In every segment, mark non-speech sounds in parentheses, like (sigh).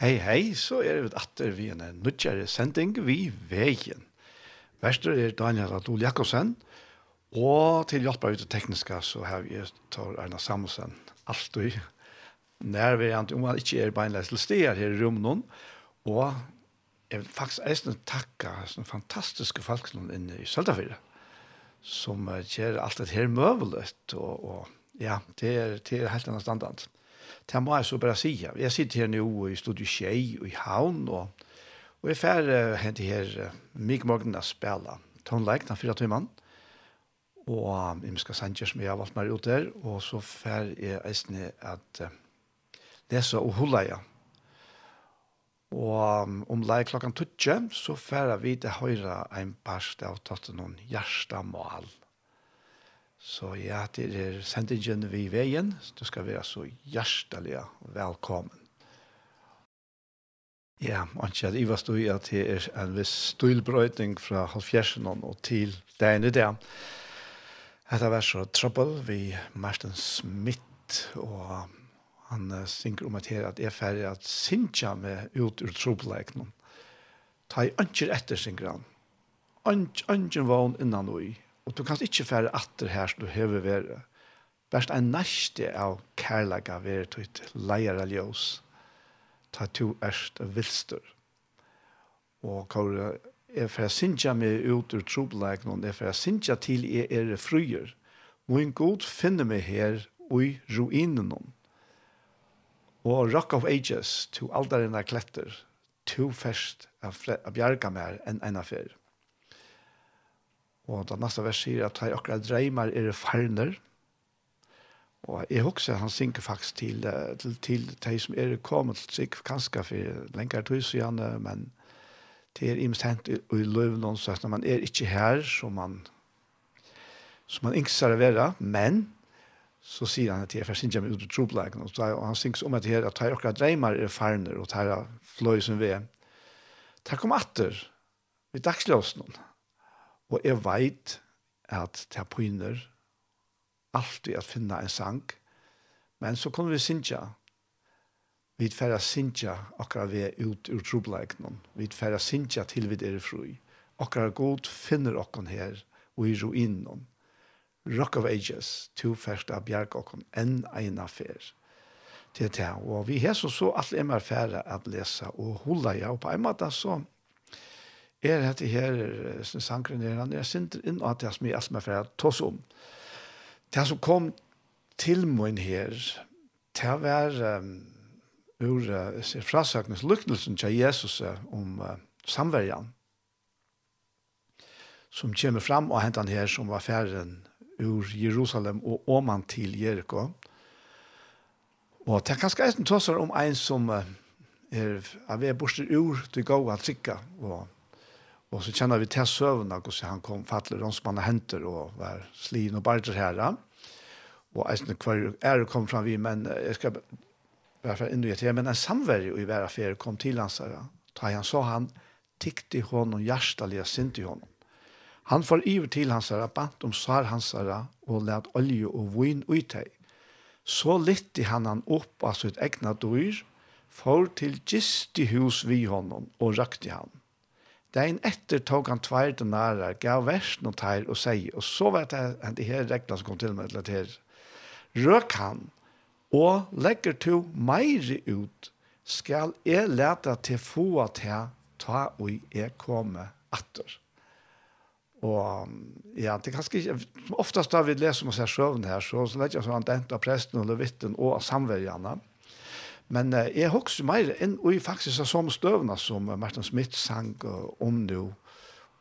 Hei, hei, så er det atter vi en nødgjere sending vi veien. Verster er Daniel Adol Jakobsen, og til hjelp av det tekniske så har vi tar Erna Samuelsen alltid nærværende, om han ikke er beinleis til steder her i rommet, og jeg vil faktisk eisen takke sånne fantastiske folk inne i Søltafire, som gjør alt det her møvelet, og, og ja, det er, det er helt annet standard det må jeg så bare si. Jeg sitter her nå i Studio Kjei og i Havn, og, og jeg fer hent her mye morgen å spille tonleik den fire timen, og jeg skal sende som jeg har valgt meg ut der, og så fer jeg eisen at uh, lese og holde jeg. Og um, om leik klokken tøtje, så fer vi til høyre en parst av tatt noen hjertemål. Så ja, det er sendingen vi veien. Du skal være så hjertelig velkommen. Ja, anki at Iva stod i at det er en viss stilbrøyting fra halvfjersen og til dagen i det. Dette var så Trouble vi Martin Smith og han synker om at her at er ferdig at sinja med ut ur trobeleiknen. Ta i ønsker etter synker han. Anker vann innan og i. Og du kan ikke fære atter her som du hever være. Bæst en næste av kærlaga være til et leier av ljøs. Ta to erst og vilster. Og kåre, er for jeg synsja meg ut ur trobleik noen, er for jeg synsja til jeg er fryer. Må en god finne meg her ui ruinen noen. Og Rock of Ages, to alderen kletter, to fest av bjerga mer enn en affær. Og det neste vers sier at hei akkurat dreimer er farner. Og jeg husker han synker faktisk til, til, til de som er kommet til seg, kanskje for lenger tid siden, men det er imest hent i, i løven noen sagt, man er ikke her, som man, som man ikke skal være, men så sier han at jeg først ikke ut i trobleggen, og, og han synker om at jeg her, at hei akkurat dreimer er farner, og det her fløy som vi er. Det kom atter, vi dagsløs noen. Og jeg vet at det begynner alltid at finne en sang, men så kunne vi synge. Vi får synge akkurat vi er ut ur trobleiknen. Vi får synge til vi er fri. Akkurat god finner dere her og i ruinen. Rock of Ages, to første av bjerg okken, enn ena affær. Det er det, og vi har så så alle er mer færre at lese og holde jeg, og på en måte så er dette her sankren er, han er sint inn at jeg smir alt meg for jeg tås om. Det som kom til min her, det var um, ur uh, frasøknes lyknelsen til Jesus om uh, samverjan, som kommer fram og hentan her som var ferden ur Jerusalem og åman til Jericho. Og det er kanskje eisen tåsar om en som uh, er av er borster ur til gå at trykka og Och så kjenner vi til søvnene, och så han kom fattelig de som han händer och var slin och barter här. Och hva er är kom fram vi men jag ska varför ändå jag men en samvärj i våra affære kom till hans her. Da han så han tickte honom hjärtaliga sint i honom. Han får iver till hans her, bant om svar hans her, og lät olje og vin ut her. Så litt han han opp av sitt egnet dyr, for til gist i hus vi hånden og rakte han. Dein etter tog han tvær nære, gav versen og teir og seg, og så var det at det her reglene som kom til meg til at her. Røk han, og legger to meire ut, skal jeg lete til få til ta og jeg komme atter. Og ja, det er ganske ikke, oftast da vi leser om oss her sjøvn her, så, så vet jeg sånn at det av presten og levitten og av Men uh, jeg husker mer enn og jeg faktisk har sånne støvende som Martin Smith sang uh, om nå,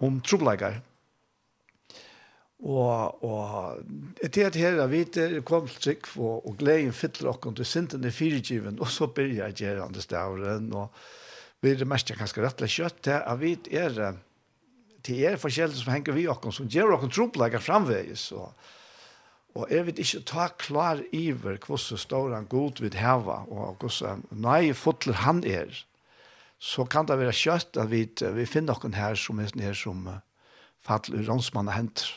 om trobeleggere. Og, og til at her vi kom til trygg og, og gleden fyller dere til sinten i firegiven, og så begynner jeg gjerne andre stavren, og vi er det mest ganske rettelig kjøtt til at vi er til er forskjellige som henger vi dere, som gjør okken trobeleggere framvegis, og Og jeg vil ikke ta klar iver hvordan står han god vid heva, og hvordan nøye fotler han er, så kan det være kjøtt at vi, vi finner noen her som er her som uh, faller rånsmannen henter.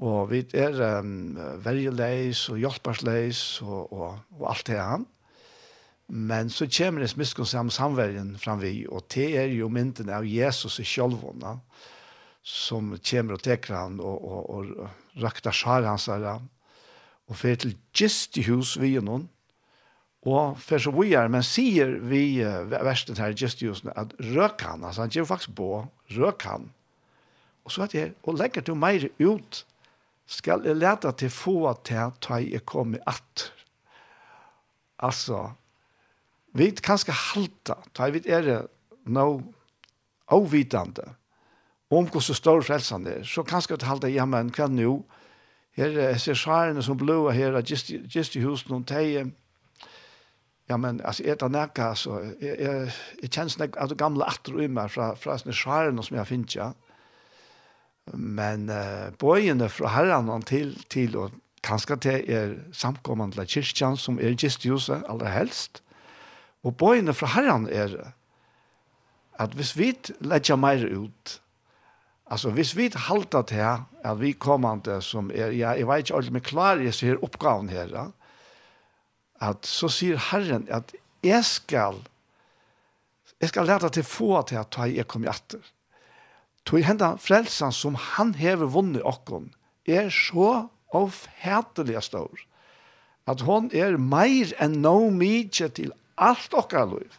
Og vi er um, vergeleis og hjelpersleis og, og, og alt det han. Men så kommer det smiskonsamme samverden fram vi, og det er jo mynden av Jesus i kjølvånda. Ja som kommer og teker han og, og, og, og skjær hans her og fer til gist i hus vi og noen og fer så vi er men sier vi uh, versen her gist i husen at røk han altså han gjør faktisk på røk han og så at jeg og legger du mer ut skal jeg lete til få til ta jeg kommer at altså vi kan ska halte ta vi er det no avvitande om hur så stor frälsan är. så kanskje du halde hjemme en kveld nå, her er særene som blåa her, just just i husen om teie, ja, men altså, jeg det nækka, så jeg, jeg, jeg kjenner nek av det gamle atter i meg fra, fra sånne særene som jeg finner, ja. Men uh, bøyene fra herrene til, til og kanskje til er samkommende til kyrkjan som er just i huset aller helst, og bøyene fra herren er at hvis vi legger mer ut, Alltså hvis vi halter til her, at vi kommande som er, ja, jeg vet ikke alt med klar i så oppgaven her, ja, at så sier Herren at jeg skal jeg skal leta til få til at jeg kommer etter. Tog henda frelsan som han hever vunnet okkon er så avhætelig stor at hon er meir enn no mykje til alt okkar liv.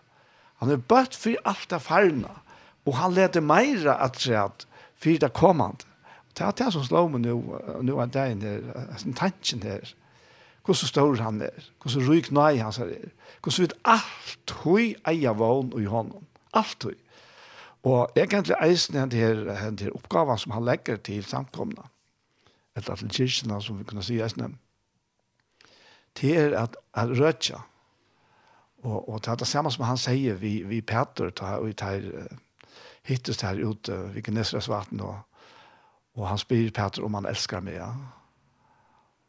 Han er bøtt for alt det farna og han leder meira at seg at för det kommande. Det er det som slår meg nå, nå er det en där, tanken her. Hvordan stor han er, hvordan ryk nøy han är, hur så vidt allt hui eia vogn i hånden, alt hui. Og egentlig eisen er den her oppgaven som han legger til samkomna, eller til kyrkjene, som vi kunne si eisen, det er at, at røtja, Og, og det er det samme som han sier vi, vi Peter, og vi tar hittes her ute ved Gnesres vatten og, og han spyr Peter om han elskar meg ja.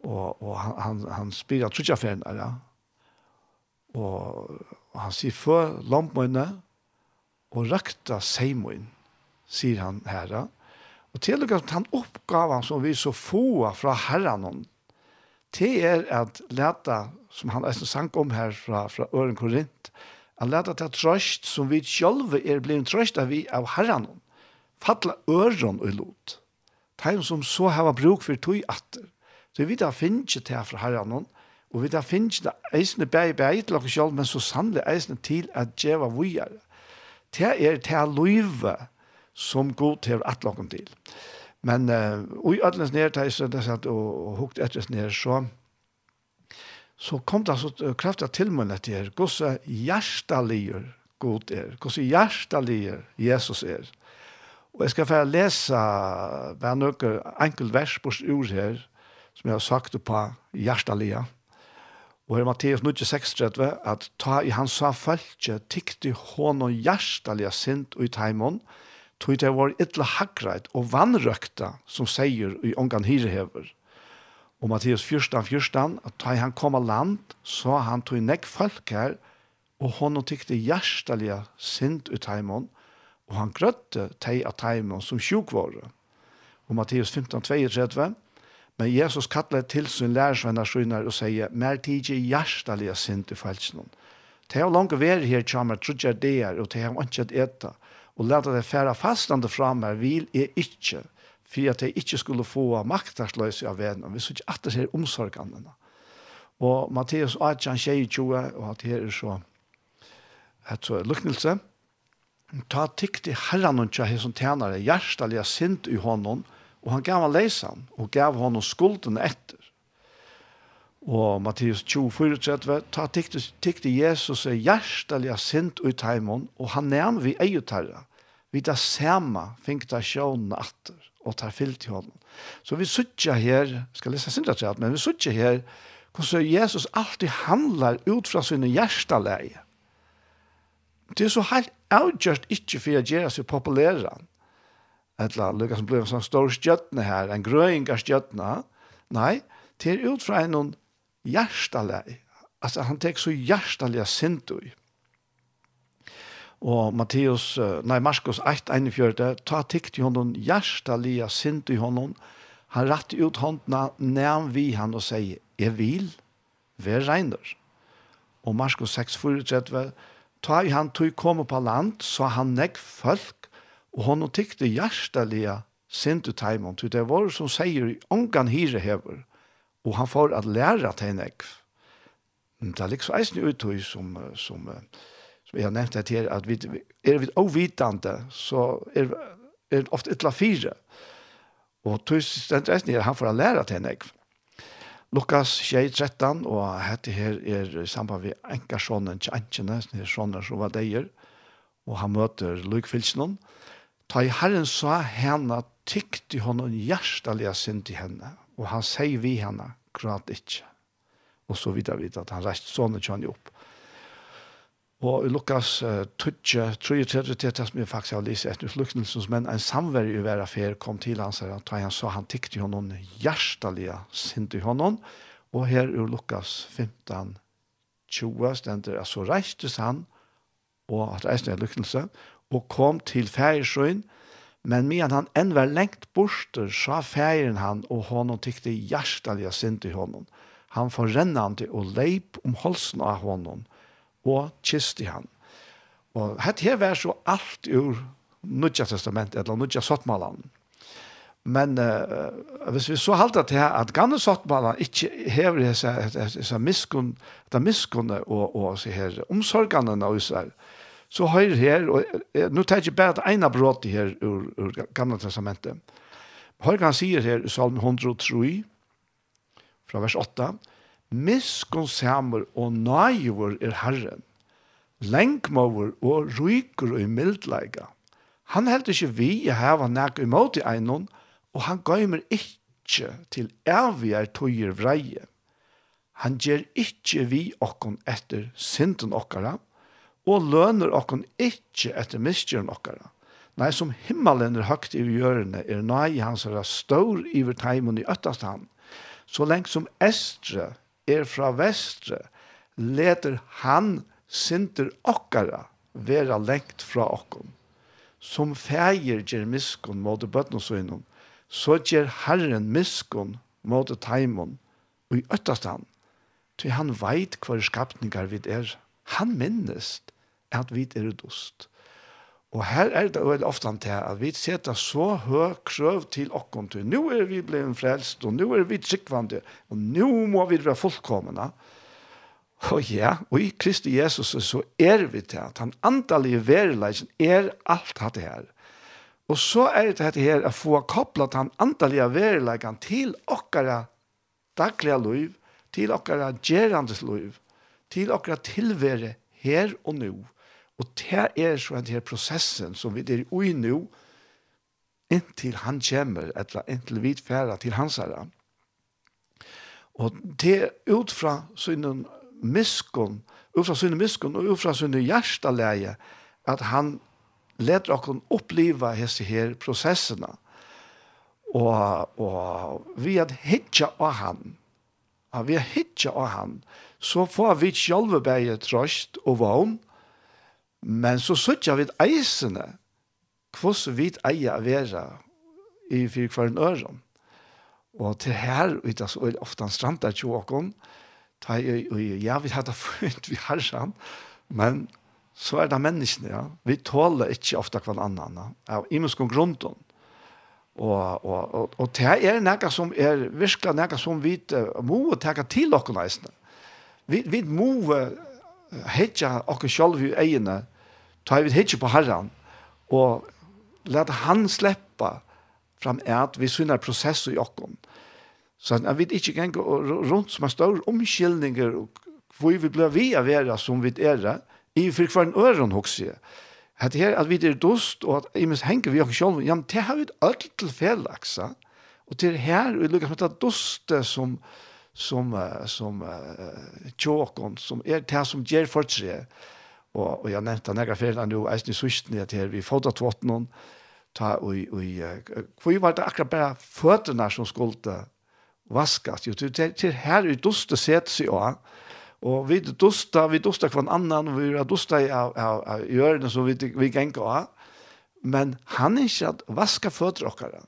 og, og han, han, han spyr at trutja ferien ja. og, og han sier for lampmøyne og rakta seimøyne sier han herra og til og med han oppgaven som vi så få fra herran det er at leta som han er sang om her fra, fra Øren Korint, at leta til trøst som vi sjølve er blevet trøst av vi av herren, fatla øren og lot teim som så hava bruk for tog atter så vi da finner ikke til fra herren, og vi da finner ikke da eisende bæg bæg til oss sjølv men så sannlig eisende til at djeva vujar det er til løyve som god til at atlokken til. Men uh, og i ødelens nere, det er sånn at og, og hukt etter nere, så så kom det så kraftig til meg at det er hvordan hjerteliger god er, hvordan hjerteliger Jesus er. Og jeg skal få lese bare noen enkelt vers på ord her, som jeg har sagt på hjerteliger. Og her er Matteus 9,36 at ta i hans sa følge tikte hånd og hjerteliger sint og i tog det var ytla hagreit og vannrøkta som sier i ongan hyrehever. Og Matteus 14, 14, at da han kom av land, så han tog nekk folk her, og hon tykte hjertelige sint ut heimån, og han grøtte teg av heimån som sjukvåre. Og Matteus 15, 32, men Jesus kallet til sin lærersvenner skjønner og sier, «Mer tidje hjertelige sint ut felsen». Det er langt vær her, kjammer, trodde jeg det er, og det er ikke et etter. Og lærte det fære fastande fra meg, vil jeg ikke for at jeg ikke skulle få maktarsløse av vennene, så ikke at det ser omsorgene. Og Matteus 18, 22, og at her er så, et så luknelse, ta tikti herran og tja som tjenare hjertaliga sint i hånden, og han gav han leisan, og gav honom skulden etter. Og Matteus 24, ta tikk til Jesus er hjertaliga sint i teimen, og han nevner vi eiutarra, vi da sema finkta sjånen atter og tar fyllt i hånden. Så vi suttja her, skal lese sindra til men vi suttja her, hvordan Jesus alltid handlar ut fra sine hjertaleie. Det er så helt avgjørst ikke for å gjøre seg populære. Etla, Lukas blir en sånn stor stjøttene her, en grøyngar stjøttene. Nei, det er ut fra en hjertaleie. Altså, han tek så hjertaleie sint ut. Og Matteus, nei, Marskos 8, 41, ta tikt i honom, hjärsta lia sint i honom. Han ratt ut håndna, nevn vi han og sier, jeg vil, vær regner. Og Marskos 6, 34, ta i han tog komme på land, så han nekk folk, og honom tikte hjärsta lia sint i taimon, til det var som sier, ongan hire hever, og han får at læra til nekk. Det er liksom eisen uttøy som, som, som vi har nevnt det her, at vi, er vi ovitande, så er, er det ofte ytla fire. Og tusen stendresten her, han får lære til henne. Lukas 6, 13, og hette her er i samband med enkarsjonen, tjentjene, sånne som var deier, og han møter lukfylsen. Ta i Herren sa henne, tykte en hjertelig synd til henne, og han sier vi henne, gråt ikke. Og så videre videre, at han reiste sånne kjønne opp. Og i Lukas uh, Tudje, tror jeg tredje til det som jeg faktisk har lyst etter fluktnelsens, men en samverd i hver affær kom til hans her, og han sa han tikk i honom hjertelige sint i honom, og her i Lukas 15, 20 stender, så reistes han, og at reistes er lykkelse, og kom til fægersøyn, men medan han enn var lengt borster, sa fægeren han, og honom tikk hjertelige sint i honom. Han forrennande og leip om holsen av honom, og kiste han. Og hette her var så alt ur Nudja Testament, eller Nudja Sottmalan. Men uh, hvis vi så halda til at gamle Sottmalan ikke hever disse, disse miskun, disse miskunne og, og så her omsorgene av Israel, så høyr her, og uh, nå tar jeg ikke bare et ene brått her ur, ur gamle testamentet. Høyr han sier her i salm 103, fra vers 8, Miskunnsamer og naivor er Herren. Lenkmover og rykur og mildleika. Han held ikkje vi i heva nek imot i einon, og han gøymer ikkje til evigere tøyer vreie. Han gjer ikkje vi okkon etter synden okkara, og løner okkon ikkje etter miskjøren okkara. Nei, som himmelen er høgt i hjørne, er nøy hans er stor i verteimen i øttast han, så lengt som estre er fra vestre, leder han synder okkara vera lengt fra okkom. Som feir gjer miskon mot bøtnåsøynum, så gjer Herren miskon mot taimon, og i øttast han, til han veit hver skapningar vid er. Han minnest at vi er dost. Og her er det veldig ofte til at vi setter så høy krøv til åkken til. Nå er vi blevet frelst, og nå er vi tryggvande, og nå må vi være fullkomne. Og ja, og i Kristi Jesus så er vi til at han andalige verileggen er alt dette her. Og så er det dette her å få kopplet han andalige verileggen til åkere daglige liv, til åkere gjerandes liv, til åkere tilvære her og nå. Og Og det er så en her prosessen som vi er i nå, inntil han kommer, eller inntil vi færer til hans herre. Og det ut fra sånne miskon, ut fra sånne miskon og ut fra synden hjerteleie, at han leder oss oppleve hese her prosessene. Og, og vi at hitja av han, at vi at hitja av han, så får vi sjølve bare trøst og vogn, Men så sutja vi eisene, hvordan vi eier å være i fire kvar en øren. Og til her, og det er ofte han strandar tjåkon, ta i, og ja, vi har det funnet, vi har sånn, men så er det menneskene, ja. Vi tåler ikke ofte hver annen, ja. I annan, av imenskong om. Og, og, og, og det er noe som er virkelig noe som vi må ta til åkken eisene. Vi, vi må hedja oss selv i egene, ta vi hitje på herran, og let han sleppa fram at vi synar prosesser i okken. Så at vi ikke ganger rundt som er stor omkyldninger, og hvor vi blir vi av vera som vi er, i for kvar en øren hos. At her, at vi er dost, og at i henger vi okken sjolv, ja, men det har vi et ødel til felaksa, og til her, og i lukket som det doste som, som, som uh, tjåkon, som er det som ger fortsje. Og, og jeg nevnte han eget ferien nå, eisen i sørsten at her vi fått av tvotten ta og, og, hvor var det akkurat bare fötterna som skulle vaskas. Jo, til, til her vi dusta sett seg også, og vi dusta, vi dusta kvann annan, og vi dusta i, av, av, av hjørnet som vi, vi gengå av. Men han er ikke at vaska fötter okkara.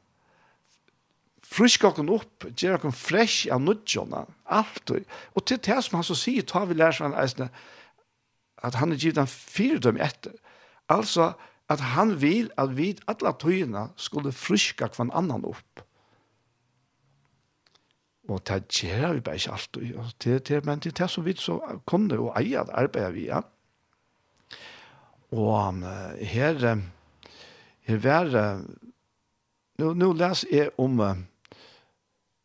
Frysk okken opp, gjør okken fresh av nudjona, alt Og til det som han så sier, tar vi lærer seg en eisne, at han er givet han fire dem etter. Altså, at han vil at vi alle tøyene skulle friska hver annan opp. Og det gjør vi bare ikke alltid. Det, det, men det er det som vi så kunne og eie at arbeidet vi, ja. Og um, her, her var, nå, nå leser jeg om,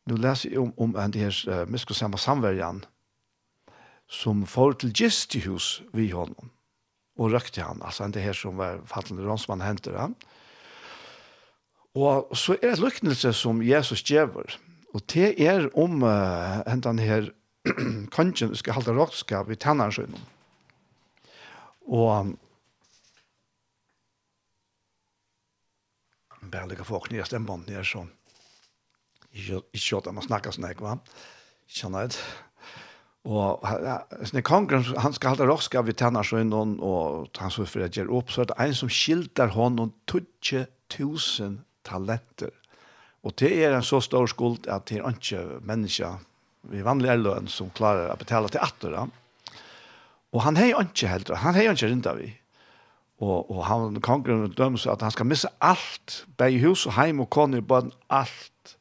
nå leser jeg om, om en her, uh, muskosamme samverjan, som får til gistihus vi honom og røkte han, altså det her som var fattende rånsmann henter han. Og så er det lyknelse som Jesus gjever, og det er om uh, hentan her (clears throat) kanskje skal halte råkskap i tennene sin. Og bare lykke folk nye stemmene her, så ikke at man snakker sånn, ikke va? Kjenner jeg? Og sånn er kongren, han skal halda roska vi tennar så innan, og han så for at gjør opp, så er det en som skildar honom 20.000 talenter. Og det er en så stor skuld at det er ikke menneska vi vanlige løn som klarer å betala til atter. Og han har ikke helt, han har ikke rinda vi. Og, og han, kongren dømmer seg at han skal missa alt, bei hus og heim og koner, bare alt.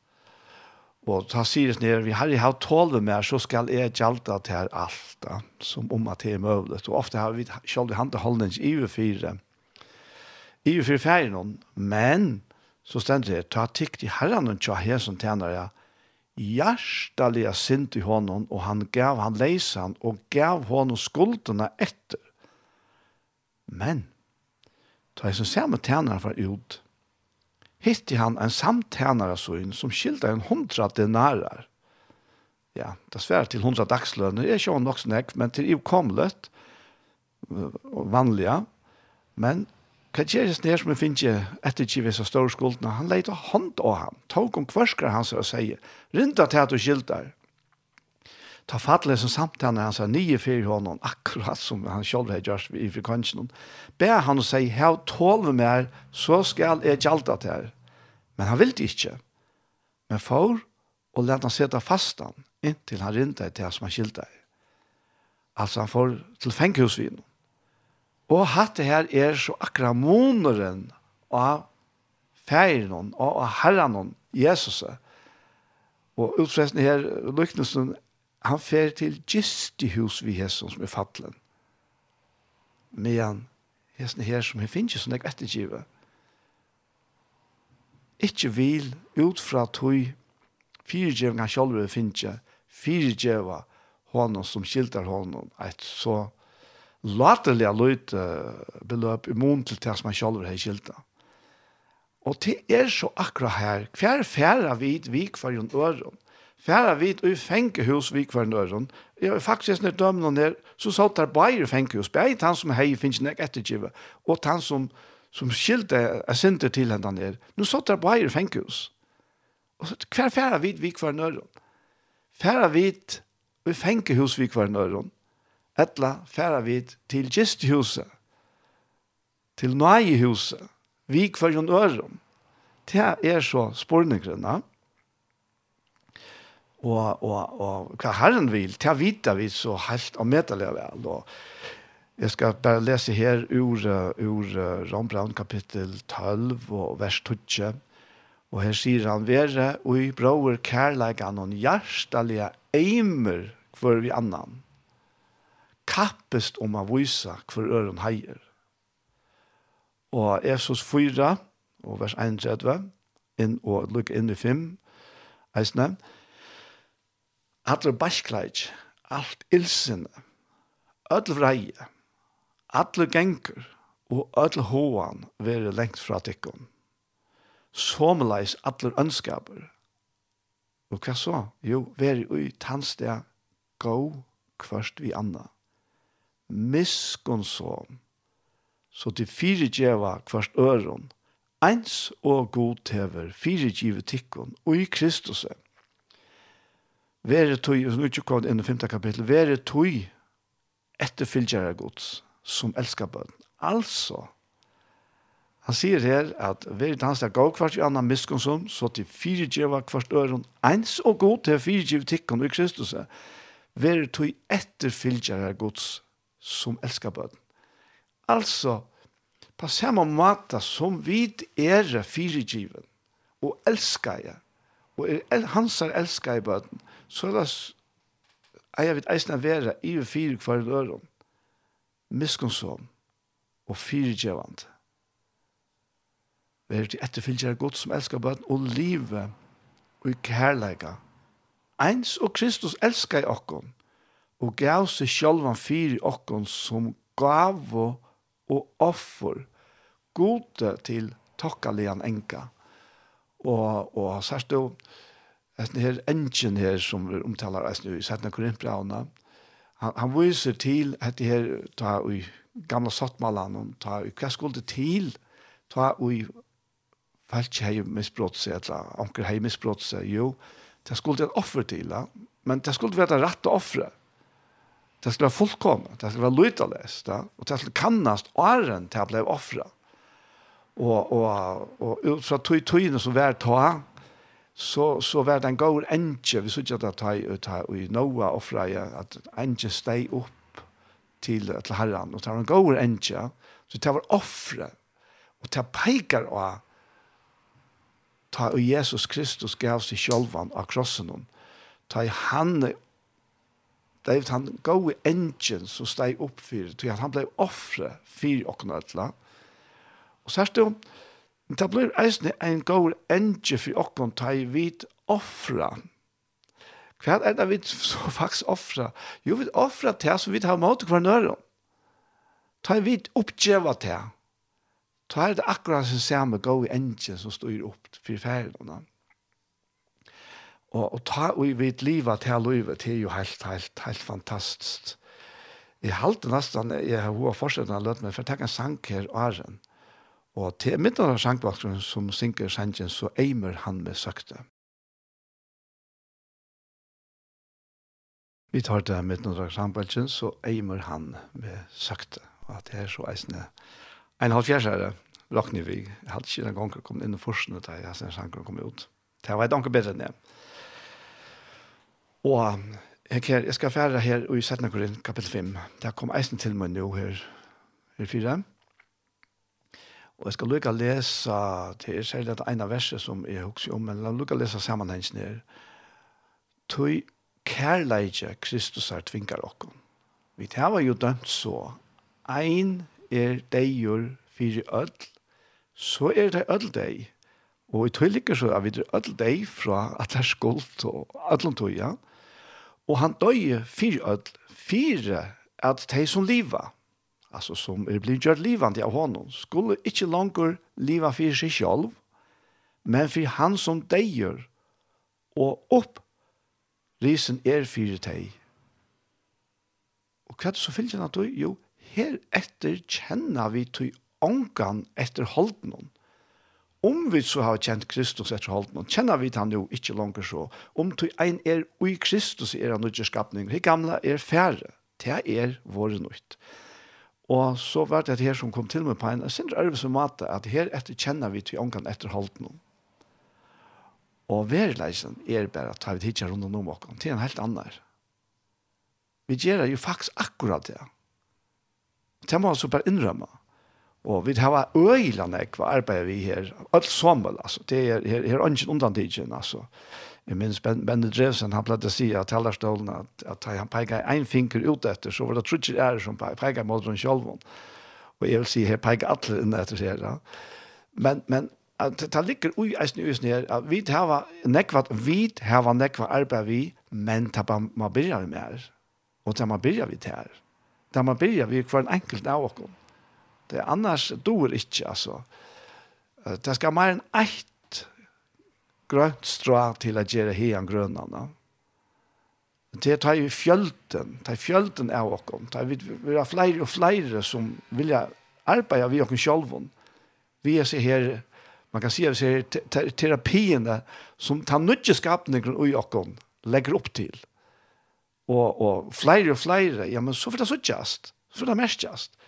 Og ta sier ned, vi har i jo tolv mer, så skal jeg gjelda til alt, da, som om at det er møvlet. Og ofte har vi selv i handeholdning i u fire. I u fire ferien, men så stender det, ta tikk til herren og tja her som tjener jeg, hjertelig er sint i hånden, og han gav han leisen, og gav hånden skuldene etter. Men, ta jeg som ser med tjeneren fra ut, hitti han en samtänare sån som skilde en hundra denarar. Ja, det svär till hundra dagslöner. er ikke nok snakk, men til ivkomlet och vanliga. Men Hva gjør det sned som jeg finner etter ikke visse store skuldene? Han leter hånd av ham, tog om kvarskere hans (laughs) og sier, rinda til at du skilder. Ta fattelig som samtiden han sa, nye fyrir honom, akkurat som han selv har gjort i frikonsen. Be han og sier, hev tål med så skal jeg gjalda til her. Men han ville ikke. Men for og lete han sette fastan inntil han rinte til han som han skilte. Altså han får til fengehusvin. Og hatt det her er så akkurat moneren av feiren og av herren Jesus. Og utfresten her, Lyknesen, han fer til gistihus vi Jesus som er fattelen. Men hesten her som han finnes, som jeg ettergivet ikke vil ut fra tog fyrirgjevninga sjálfur finnje, fyrirgjeva honom som skiltar honom, et så laterlig løyt beløp i mån til det som han sjálfur hei skiltar. Og til er så akkurat her, hver færa vid vik for en øron, færa vid og fengehus vik for en øron, jeg er faktisk når dømnen er, så satt der bare fengehus, bare han som hei finnes nek ettergivet, og han som som skilte er sinter til henne der. Nå satt der på eier fengkehus. Og så, hver færa vid vi kvar nøyron? Færa vid vi fengkehus vi kvar nøyron. Etla færa vid til gisthuset. Til nøyehuset. Vi kvar nøyron. Det er så spornegrønna. Og, og, og hva herren vil, det vita vi så helt og medelig vel. Og Jeg skal bare lese her ur, ur Rombrand kapittel 12 og vers 12. Og her sier han, «Vere ui brauer kærleikan og hjertalega eimer hver vi annan, kappest om å vise hver øren heier». Og Efsos 4, og vers 31, inn og lukk inn i 5, eisne, «Atler bæskleik, alt ilsene, öll vreie, Alle genker og alle hoan være lengt fra tikkun. Somleis alle ønskaper. Og hva så? Jo, være ui tannsteg gå kvørst vi anna. Miskun så, så til fire djeva kvørst øron, eins og god tever fire djive tikkun og i Kristuse. Vere tøy, og nu er ikke kommet inn i 5. kapittel, vere tøy etterfylgjere gods. Vere som elskar bøn. Altså, han sier her at verit hans er gav kvart i annan miskonsum, så til fire djeva kvart øren, eins og god til fire djeva tikkun i Kristus, verit tog etterfylgjare gods som elskar bøn. Altså, på samme måte som vid er fire djeva, og elskar jeg, og er, hans er elskar i bøn, så er det eier eisne vera i fire kvart øren, miskunnsom og fyrirgjevand. Vær til etterfylgjere godt som elskar bøten og livet og i kærleika. Eins og Kristus elskar i okkon og gav seg sjálvan fyrir okkon som gav og offer gode til tokkalian enka. Og, og særst jo, etter her engine her som vi omtaler eisen i 17. Korintbrauna, han, han viser til at det her ta i gamla sottmalan og ta i hva skulle til ta i falsk hei misbrott seg eller anker hei misbrott seg jo det skulle et offer til ja. men det skulle være det rette offeret Det skulle være fullkomne, det skulle være lytales, og det skulle kannast åren til å bli offret. Og, og, og ut fra tøyene som var ta, så så var den går enche vi såg att ta ut här och Noa offra att enche steg upp till till Herren. Och tar en går enche så tar var offra och tar pekar och ta och Jesus Kristus gav sig självan av krossen hon. Ta i han David han går enchen så steg upp för till att han blev offre för och nåtla och särskilt Men det blir eisne en god enge for okkon ta i vid offra. Hva er det vi (laughs) så faktisk offra? Jo, vi offra til som vi tar måte hver nøyre. Ta i vid oppgjeva til. Ta er det akkurat som samme god enge som står opp for ferien. Og, og ta i vid livet til livet til jo helt, helt, helt fantastisk. Jeg halte nesten, jeg har hva fortsatt han løtt meg, for jeg tenker en sang her, Arjen. Mm Og til midten av sangbakgrunnen som synker sangen, så eimer han med søkte. Vi tar det midten av sangbakgrunnen, så eimer han med søkte. Og det er så eisende en halv fjerde fjerdsjære, Rakni vi, jeg hadde ikke en gang kommet inn i forskene da jeg sen sangen kom ut. Det var et anker bedre enn det. Og jeg jeg skal fære her i 17. Korint, kapittel 5. Det kom eisen til meg nå her, her fire. Og jeg skal lukke å lese, det er særlig at ene verset som jeg husker om, men la å lese sammenhengen her. Tøy kærleidje Kristus er tvinger dere. Vi tar jo dømt så. Ein er deigur fyrir öll, så er det öll deg. Og i tøy ligger så er vi öll deg fra at det er skuld og öllom tøy, ja. Og han døy fyrir öll, fyrir at de som liva altså som er blitt gjort livande av honom, skulle inte langer liva för sig sjálv, men för han som dejer og upp risen er fire teg. Og hva er det så fyllt han du? jo, her etter kjenner vi til ångan efter hållningen. Om vi så har kjent Kristus etter holden noen, kjenner vi han jo ikke langer så. Om du ein er ui Kristus er han ikke skapning, det gamle er færre, det er våre nøyt. Og så var det her som kom til meg på en sin arvelse måte at her etter kjenner vi til ångan etter halten om. Og verileisen er bare at vi ikke rundt om åkken til en helt annen. Vi gjør jo faktisk akkurat det. Det må altså bare innrømme. Og vi har øyene hva arbeider vi her. Alt sommer, altså. Det er, her, her er ikke undan altså. Jeg minns Ben, ben Drevsen, han pleide å si at tellerstolen at, at han peker en finger ut etter, så var det trutcher ære som peker mot den sjølven. Og jeg vil si, her peker alle inn etter her. Ja. Men, men at det ligger ui eisen i usen her, at vi har nekva, vi har nekva arbeid vi, men det man byrja vi med her. Og det man byrja vi til her. Det man byrja vi hver enkelt av oss. Det annars dår ikke, altså. Det skal mer enn eit grønt strå til å gjøre hean grønnene. Det tar jo fjølten, tar fjølten av oss. Det vi, vi har flere og flere som vil arbeide vi oss selv. Vi er så her, man kan si at vi ser terapiene som tar nødvendig skapninger i oss, legger opp til. Og, og flere og flere, ja, men så får det suttjast, så får det merkjast.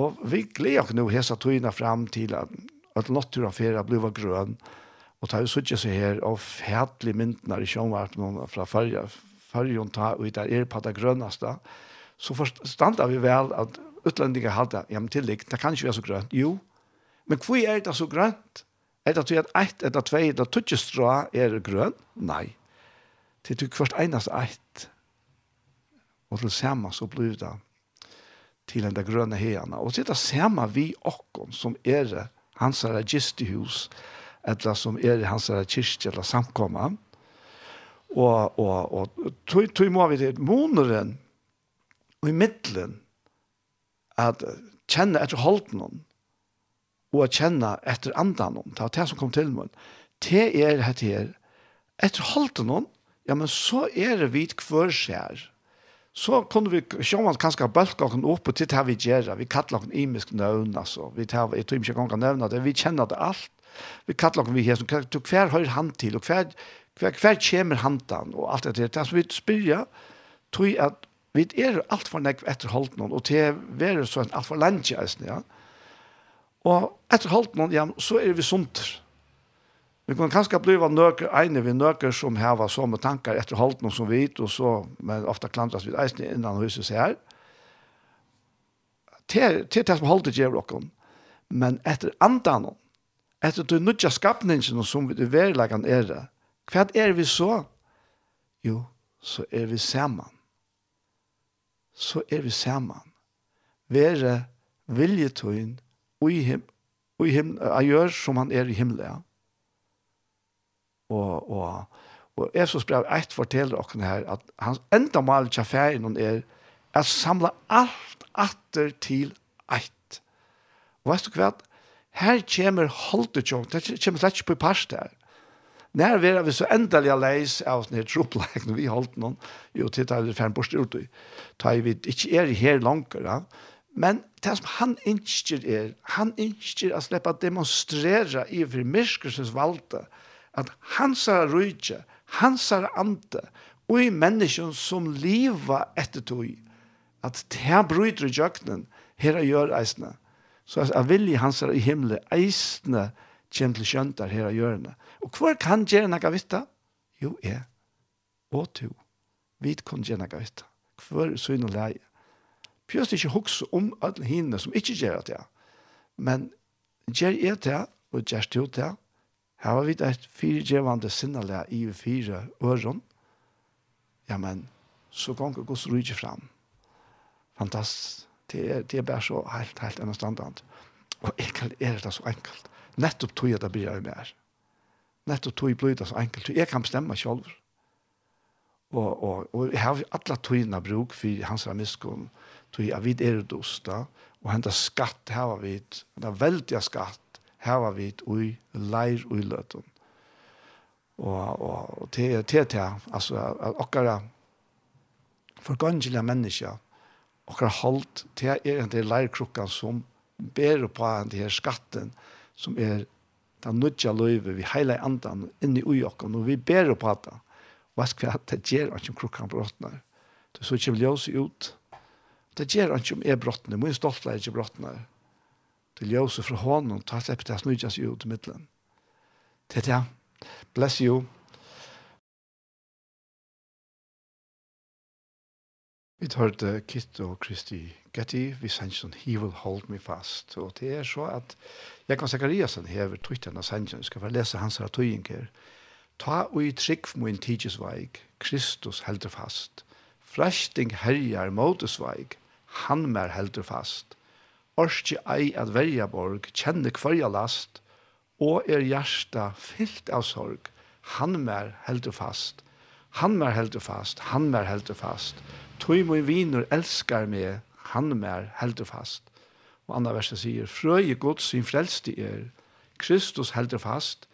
Og vi gleder oss nå hese togene fram til at, at naturen fyrir blir grønn, og Og det er jo sånn seg her, og fætlig myndene i sjønvarten fra farge, fargen ta ut der er på det grønneste, så forstander vi vel at utlendinger hadde, ja, men tillegg, det kan ikke være så grønt. Jo, men hvor er det så grønt? Er det at ett, eller två eller tutsi strå er grønt? Nei. Det er først eneste ett. Og til samme så blir det til den grønne heierne. Og det er det samme vi okkon som er hans her eller som er i hans kyrkje eller samkomma. Og, og, og tog, tog må vi til moneren og i middelen at kjenne etter holdenen og at kjenne etter andan det var det som kom til meg. Det er dette her. Etter holdenen, ja, men så er det vidt hver skjer så kunne vi sjåman kanskje bølge oss opp til det vi gjør. Vi kallar oss imisk nøvn, altså. Vi tar, jeg tror ikke jeg kan det. Vi kjenner det alt vi kallar vi vi her, så kvar høyr han til, og kvar, kvar, kvar kommer han til, og alt det där. Det vi spyrja, tror jeg at vi er alt for efter hållt holdt noen, og til være sånn alt for landje, ja. Og efter hållt någon, ja, så er vi sunt. Vi kan kanskje bli av nøker egne vi nøker som heva sånne tankar etter holdt noen som vi og så, men ofte klantras vi eisen innan huset seg her. Til, til det som holdt det gjør dere, men etter andan etter du nødja skapningen som vi verleggen er det. hva er vi så? Jo, så er vi sammen. Så er vi sammen. Være viljetøyen og i him og i jeg gjør som han er i himmelen. Ja. Og, og, og Efsos brev 1 forteller dere her at hans enda mal til ferien er at samla alt atter til ett. Og vet du hva? her kommer holdet jo, det kommer slett ikke på parst der. Når vi er så endelig leis av denne når vi holdt noen, jo, til det er fem bort ut, da vi ikke er her langt, ja. men det som han innskjer er, han innskjer å slippe å demonstrere i for myskelsens valgte, at hans er rydde, hans er ante, og i mennesken som lever etter tog, at det bryter i jøkkenen, her er gjør eisene Så at vilje hans er i himmelen, eisene kjem til skjøntar her av hjørnet. Og hvor kan gjøre noe vitt Jo, jeg. Og to. Vi kan gjøre noe vitt Hver syne og leie. Pjøst ikke hukse om alle hinne som ikke gjør det. Men gjør jeg det, og gjør det det. Her var vi et firegjevende sinnelig i fire øren. Ja, men så kan ikke gå så rydde frem. Fantastisk det, er, det er bare så helt, helt annerledes. Og egentlig er det så enkelt. Nettopp tog jeg det blir jeg mer. Nettopp tog jeg blir det så enkelt. Jeg kan bestemme selv. Og, og, og jeg har alle togene bruk for hans miskunn. Tog jeg vidt er det osta. Og hentet skatt her var vidt. Det er veldig skatt her var vidt. Og leir og i løten. Og, og, og til, til, til, altså, okkara forgangelige mennesker akkurat halt til er en del leirkrukkan som ber på den her skatten som er den nødja løyve vi heila andan inni ui okken og vi ber på det og hva? Skal det gjør at krukkan brottnar det så kommer ljøs ut. Det gjør at om er brottnar min stoltla er ikke brottnar det ljøs fra hånden tar seg på det snudjas ut i middelen. Det er det. Bless you. Vi tar det Kitt og Kristi Getty, vi sender sånn He will hold me fast. Og det er så at Jakob Zakariasen hever tøytten av sender, skal få lese hans av tøyinger. Ta og i trygg for min tidsveik, Kristus helder fast. Fresting herjar motesveik, han mer helder fast. Orski ei at verja borg, kjenne kvarja last, og er hjärsta fyllt av sorg, han mer helder fast. Han mer helder fast, han mer helder fast. Han mer helder fast Tøy min viner elskar meg, han mer heldur fast. Og andre verset sier, frøye Guds sin frelste er, Kristus heldur fast,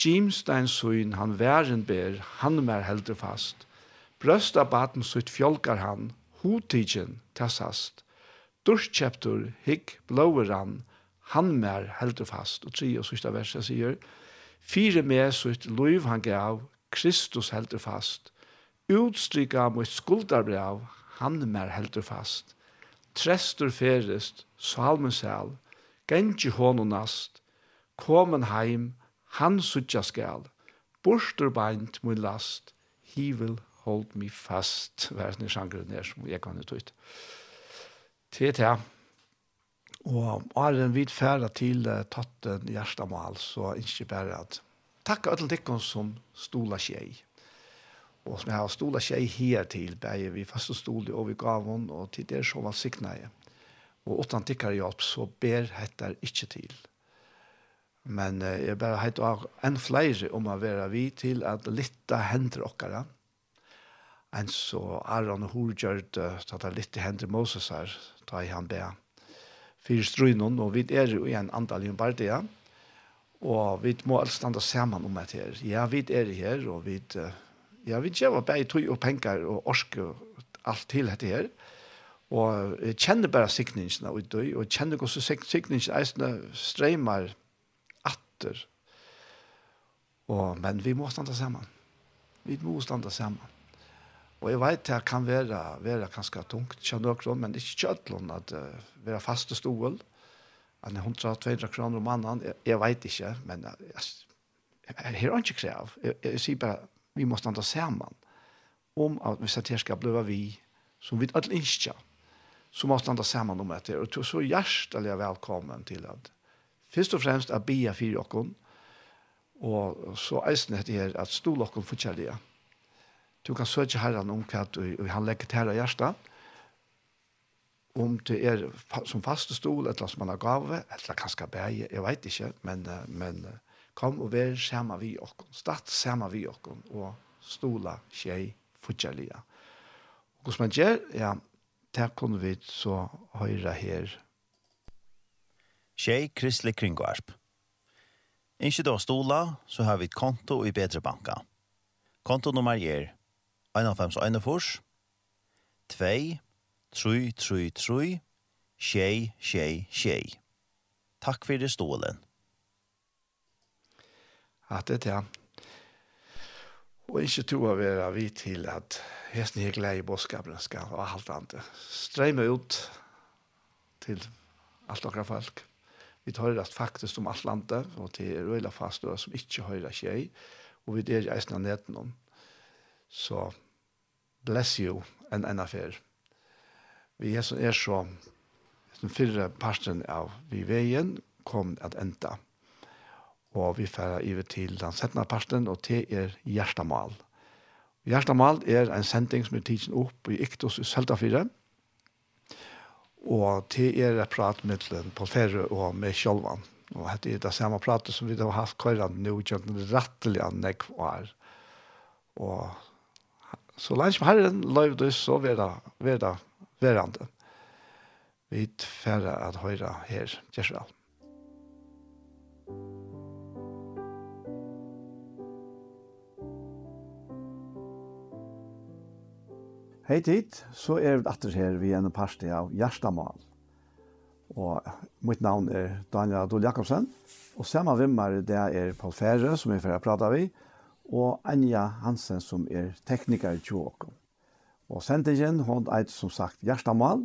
Jimstein søyn han væren ber, han mer heldur fast. Brøsta baten sutt fjolkar han, hotigen tassast. Durskjeptur hikk blåer han, han mer heldur fast. Og tre og sista verset sier, fire med sutt loiv han gav, Kristus heldur fast utstryka mot skuldarbrev, han mer heldur fast. Trestur ferest, salmen sel, gengi honum nast, komen heim, han sutja skal, borster beint mun last, he will hold me fast, versen i sjangren er som jeg kan ut ut. Til til, og er en vidt færa til tatten hjertemål, så ikke bare at takk alle tikkene som stola skjei og som jeg har stola seg her til, bare vi fast og vi gav hon, og til det så var sikneie. Og åttan tikkere hjelp, så ber heter ikke til. Men eh, jeg bare heit av en flere om å være vi til at litt hender okkara. En så Aron Horgjørd, at det litt hender Moses her, da jeg han ber. Fyrir strøynen, og vi er jo i en andal i en bardia. Og vi må alt standa saman om det her. Ja, vi er her, og vi... Eh, Ja, vi gjør bare tog og penger og orske og alt til dette her. Og jeg kjenner bare sikningene ut og jeg kjenner også sikningene eisene streimer atter. Og, men vi må standa sammen. Vi må standa sammen. Og jeg vet det kan være, være ganske tungt, kjenner noen, men ikke kjøtlen at uh, være faste stål. Han er 100-200 kroner om mannen, jeg, jeg vet ikke, men uh, jeg, er ikke krev. Jeg, jeg, jeg sier bare, vi måste anta samman om at vi det skal bli vi som vi alla inskja så måste anta samman om det och så hjertelig välkommen till att först och främst att bia för och og så är det her att stå och få du kan søke herren om hva du, han legger til herre hjerte, om det er som faste stol, eller som han har gave, eller kanskje bæge, jeg vet ikke, men, men Kom og vær sammen vi okken. Statt sammen vi okken. Og stola tjei fortjellige. Og hvordan man gjør, ja, det kunne vi så høyre her. Tjei Kristelig Kringvarp. Ikke da stola, så har vi et konto i Bedre Banka. Konto nummer er 1,5,1,4, 2, 3, 3, 3, 6, 6, 6. Takk for det stålen at det er Og ikke tro å være vi til at hesten er glede i bådskapen skal og alt annet. Strømme ut til alt dere folk. Vi tar det faktisk om alt landet, og til røyla fastøy som ikke hører skje, og vi er i eisen av neten om. Så bless you en en affær. Vi er så, er så den fyrre parten av vi veien kom at enda og vi færa iver til den settende parten, og det er Gjerstamal. Gjerstamal er en sending som er tidsen opp i Iktos i Søltafire, og til er et prat med Paul Ferre og med Kjolvan. Og dette er det samme pratet som vi har haft køyren nå, ikke rettelig rettelige nekk var. Og så langt som herren løyv det, så var det, var verande. Vi færre at høyre her, Gjersvall. Thank. Hei tid, så er vi atter her vi en parste av Gjerstamal. Og mitt navn er Daniel Adol Jakobsen, og samme vimmer det er Paul Fære, som vi får prate vi, og Anja Hansen, som er tekniker i Tjåk. Og sendingen, hun er som sagt Gjerstamal,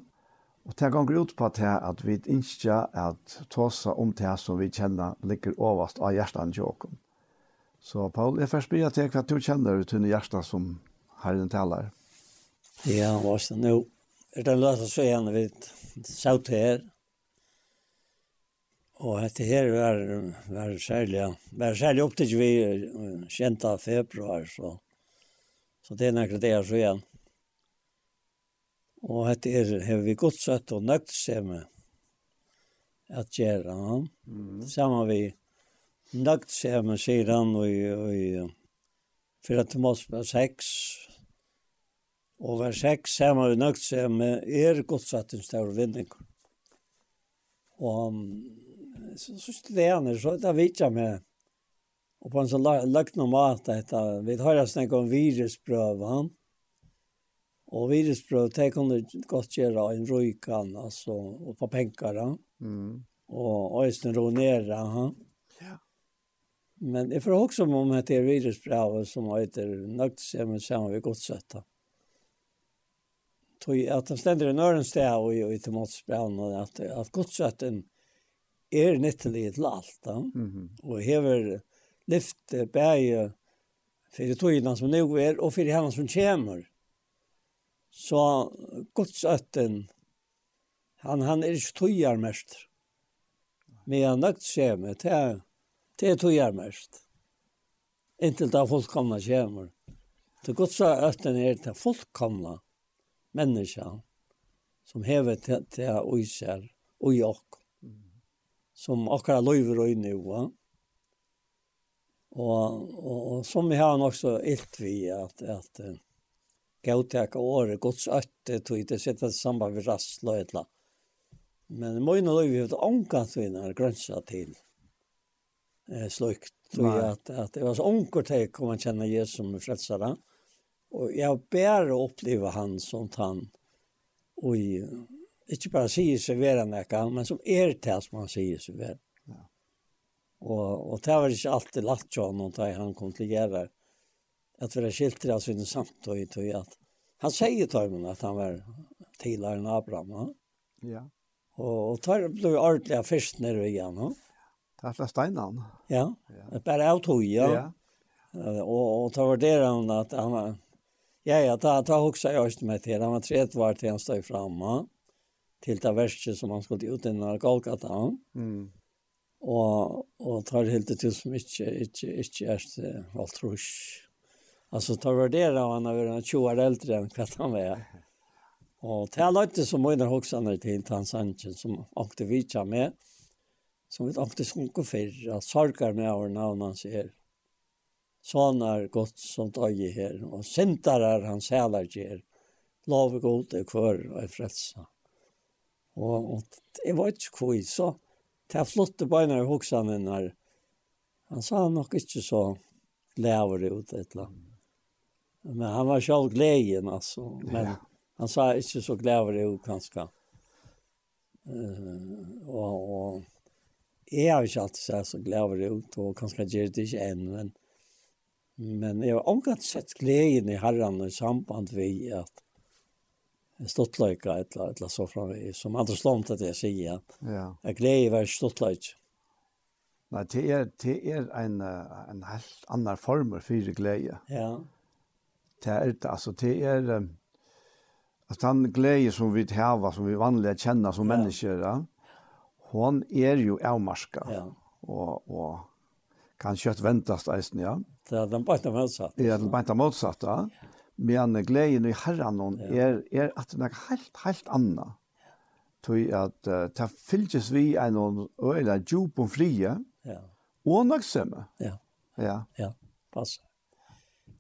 og det ganger ut på det at vi ikke at tåsa om det som vi kjenner ligger overast av Gjerstamal i Tjåk. Så Paul, jeg først blir til hva du kjenner til Gjerstan som herren taler. Takk. Ja, var det nu. Er det låt oss säga när vi satt här. Och det här var var särskilt var särskilt upp till vi kända februari så. Så det är några dagar så igen. Og hette er, har vi godt sett og nøgt med at gjøre Ja. Mm. Sammen vi nøgt semme, sier han, og, og, for at det måtte være seks, Og vers 6 ser vi jo nøgt som er godsattens til vinning. Og så synes det er så det vet jeg med. Og på en så lagt normalt mat vi har snakket om virusprøv, han. Og virusprøv, det kan du godt gjøre en røykan, altså, og på penger, han. Mm. Og øyne ronere, han. Ja. Men jeg får også om at det er virusprøv som heter nøgt som er vi ved godsattens tog att den ständer en örn stä och i i tomatsbränn och att att godsrätten är nyttelig till allt då. Mhm. Mm Och hever lyft bäge för det tog som nog är och för han som kommer. Så godsrätten han han är ju tojar mest. Men han nökt kommer till till tojar mest. Inte där folk kommer kommer. Det godsrätten är till folk kommer människan som hever till till oisar och jag som akkurat lever i nu va och och, som vi har också ilt vi att att gautak året gods øtte tog inte sätta samband med rassla etla men många lever ju att vi når gränser till eh slukt tror jag att att det var så onkel till kom man känna Jesus som frälsare. Mm jeg jag bär uppleva han som han och inte bara säger sig vara näka, men som er til som han sier seg vara. Ja. Og, og det var ikke alltid lagt til han, da han kom til å gjøre at vi har skilt til oss under samt, og och at han sier til ham at han var tidligere enn Abraham. Ja. ja. Og, og tar ble jo ordentlig først nede igjen. Ja. Det er fra innan. Ja, det är av tog, ja. ja. Og, og tar var det han at han var, Ja, ja, ta, ta också jeg også med til. Han var tre var til han stod framme. Till det verste som han skulle ut innan Golgata. Mm. Och, och tar helt til som ikke, inte, inte, er är alt trus. Alltså tar värdera han har varit 20 år eldre enn hva han var. (laughs) Och til han løyte som mina hoxarna till han sannsyn som åkte vidare med. Som vi åkte sunke för. at sorgar med av namn han ser sånar gott som tag i her, og syndarar han sælar gjer, lov god er kvar og er frelsa. Og, og det var ikke kvoi, så det er flotte beinar i hoksanen her, han sa nok ikke så lever ut et eller annet. Men han var själv glädjen alltså. Men ja. han sa inte så glädje ut ganska. Uh, och, och jag har inte alltid sagt så glädje ut och ganska gör det inte än. Men Men jeg har omgått sett gleden i herren i samband vi at ståttløyka et eller så fra som andre slomt att jeg sier, ja. at gleden var ståttløyka. Nei, det er, det er en, en helt annan form for glede. Ja. Det er det, altså, det er at den glede som vi har, som vi vanlig kjenner som ja. mennesker, ja. hon er jo avmarska. Ja. Og, og kan kött väntas eisen, ja. Det är den bästa motsatta. Det är den bästa motsatta. Men glädjen i herran hon är, är att den är helt, helt annan. Tui at uh, ta fylgjes vi en og øyla djup og frie, ja. og nøgsemme. Ja, ja. ja. pass.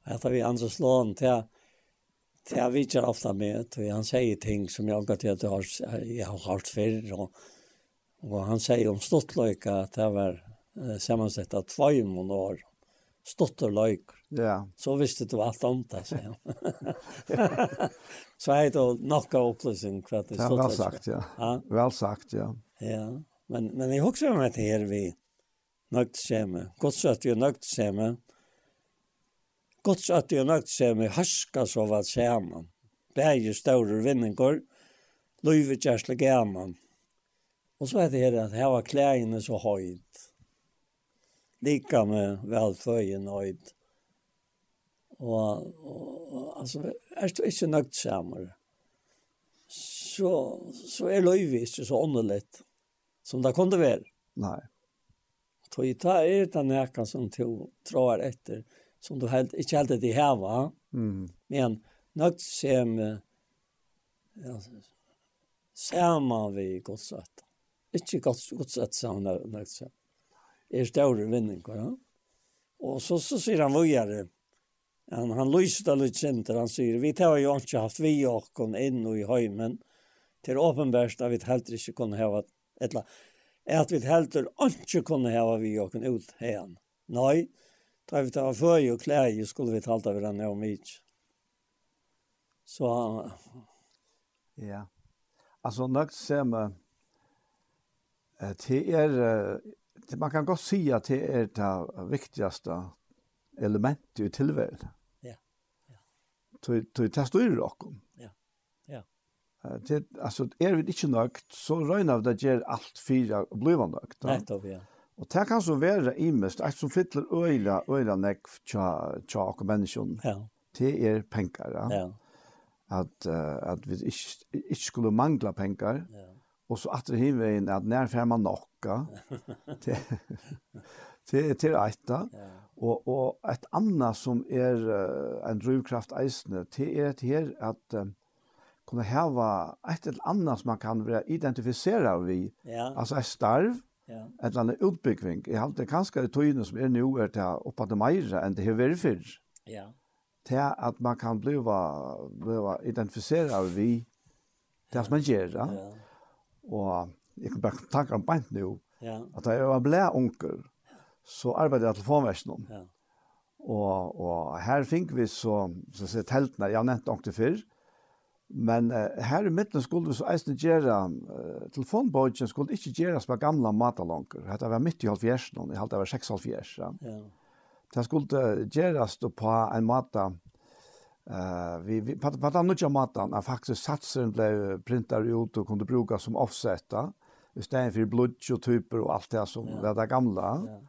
Etter vi andre slån til til jeg vet ofta med, för han säger ting som jag inte att jag har, jag har hört förr. Och, och han säger om ståttlöjka att det var eh, sammansett av tvøymon år. Stått och löjk. Ja. Så visste du alt om det, sier (laughs) så Så jag då nokka upplysning för att det stått. Ja, väl sagt, ja. ja. Vel sagt, ja. Ja, men, men jeg husker med det her vi nøgt nøgtskjeme. Godt så at vi nøgt nøgtskjeme. Godt så at vi nøgt nøgtskjeme harska så vad skjemen. Bæge større vinninger, løyve kjærsle gaman. Og så er det her at her var klærne så høyt lika med velføyen og et. Og, og altså, er du ikke nøgt sammen, så, så er løyve ikke så åndelig som det kunne være. Nei. Så jeg ta er den nækken som du tror etter, som du helt, ikke helt etter heva, mm. men nøgt sammen, altså, sammen vi godsrett. Ikke godsrett sammen nøgt sammen er større vinninger. Ja? Og så, så sier han vågjere, han, han lyser det litt senter, han sier, vi tar jo ikke haft vi og kon inn og i høymen, til åpenbærst at vi helt ikke kunne ha etla, at vi helt ikke kunne ha vi og kon ut hen. Nei, da vi tar føy og klær, skulle vi talt av hverandre om ikke. Så, ja, altså nok ser man, Det er man kan godt si at det er det viktigaste elementet i tilværelsen. Ja. Ja. Til til, det styrer dere. Ja. Ja. Det, altså, er vi ikke nok, så røyner vi det gjør alt fire blivende nøgt. Nettopp, ja. Og det kan så være imest, et som fyller øyla, øyla nekv tja, tja og menneskjon, ja. det er penger. Ja. ja. At, uh, at vi ikke, ikke skulle mangla penger, ja. og så at det hinveien at nær fer man nok, pakka (laughs) til, til, til eita. Og, og et annet som er en drivkraft eisende, det er det her at uh, kunne hava et eller annet som man kan være av vi. Ja. Altså et starv, ja. et eller annet utbyggving. Jeg halte det kanskje i tøyene som er nå er til oppa til meira enn det har vært før. Ja. Til at man kan bli, bli av vi det som man gjør. Ja. Og jeg kan bare tanke om beint nå, ja. at jeg var ble onkel, så arbeidde jeg telefonversen om. Ja. Og, og her fikk vi så, så sier teltene, jeg har nevnt onkel før, men uh, her i midten skulle vi så eisen gjøre, uh, telefonbøtjen skulle ikke gjøres med gamle matalonker, dette var midt i halvfjersen, jeg halte det var 6,5 ja. ja. Det skulle gjøres på en måte, Uh, vi, vi på, på den nødja matan att faktisk satsen ble printet ut och kunde brukas som offsetta i stedet for blodg og typer og alt det som ja. var det gamla. Ja.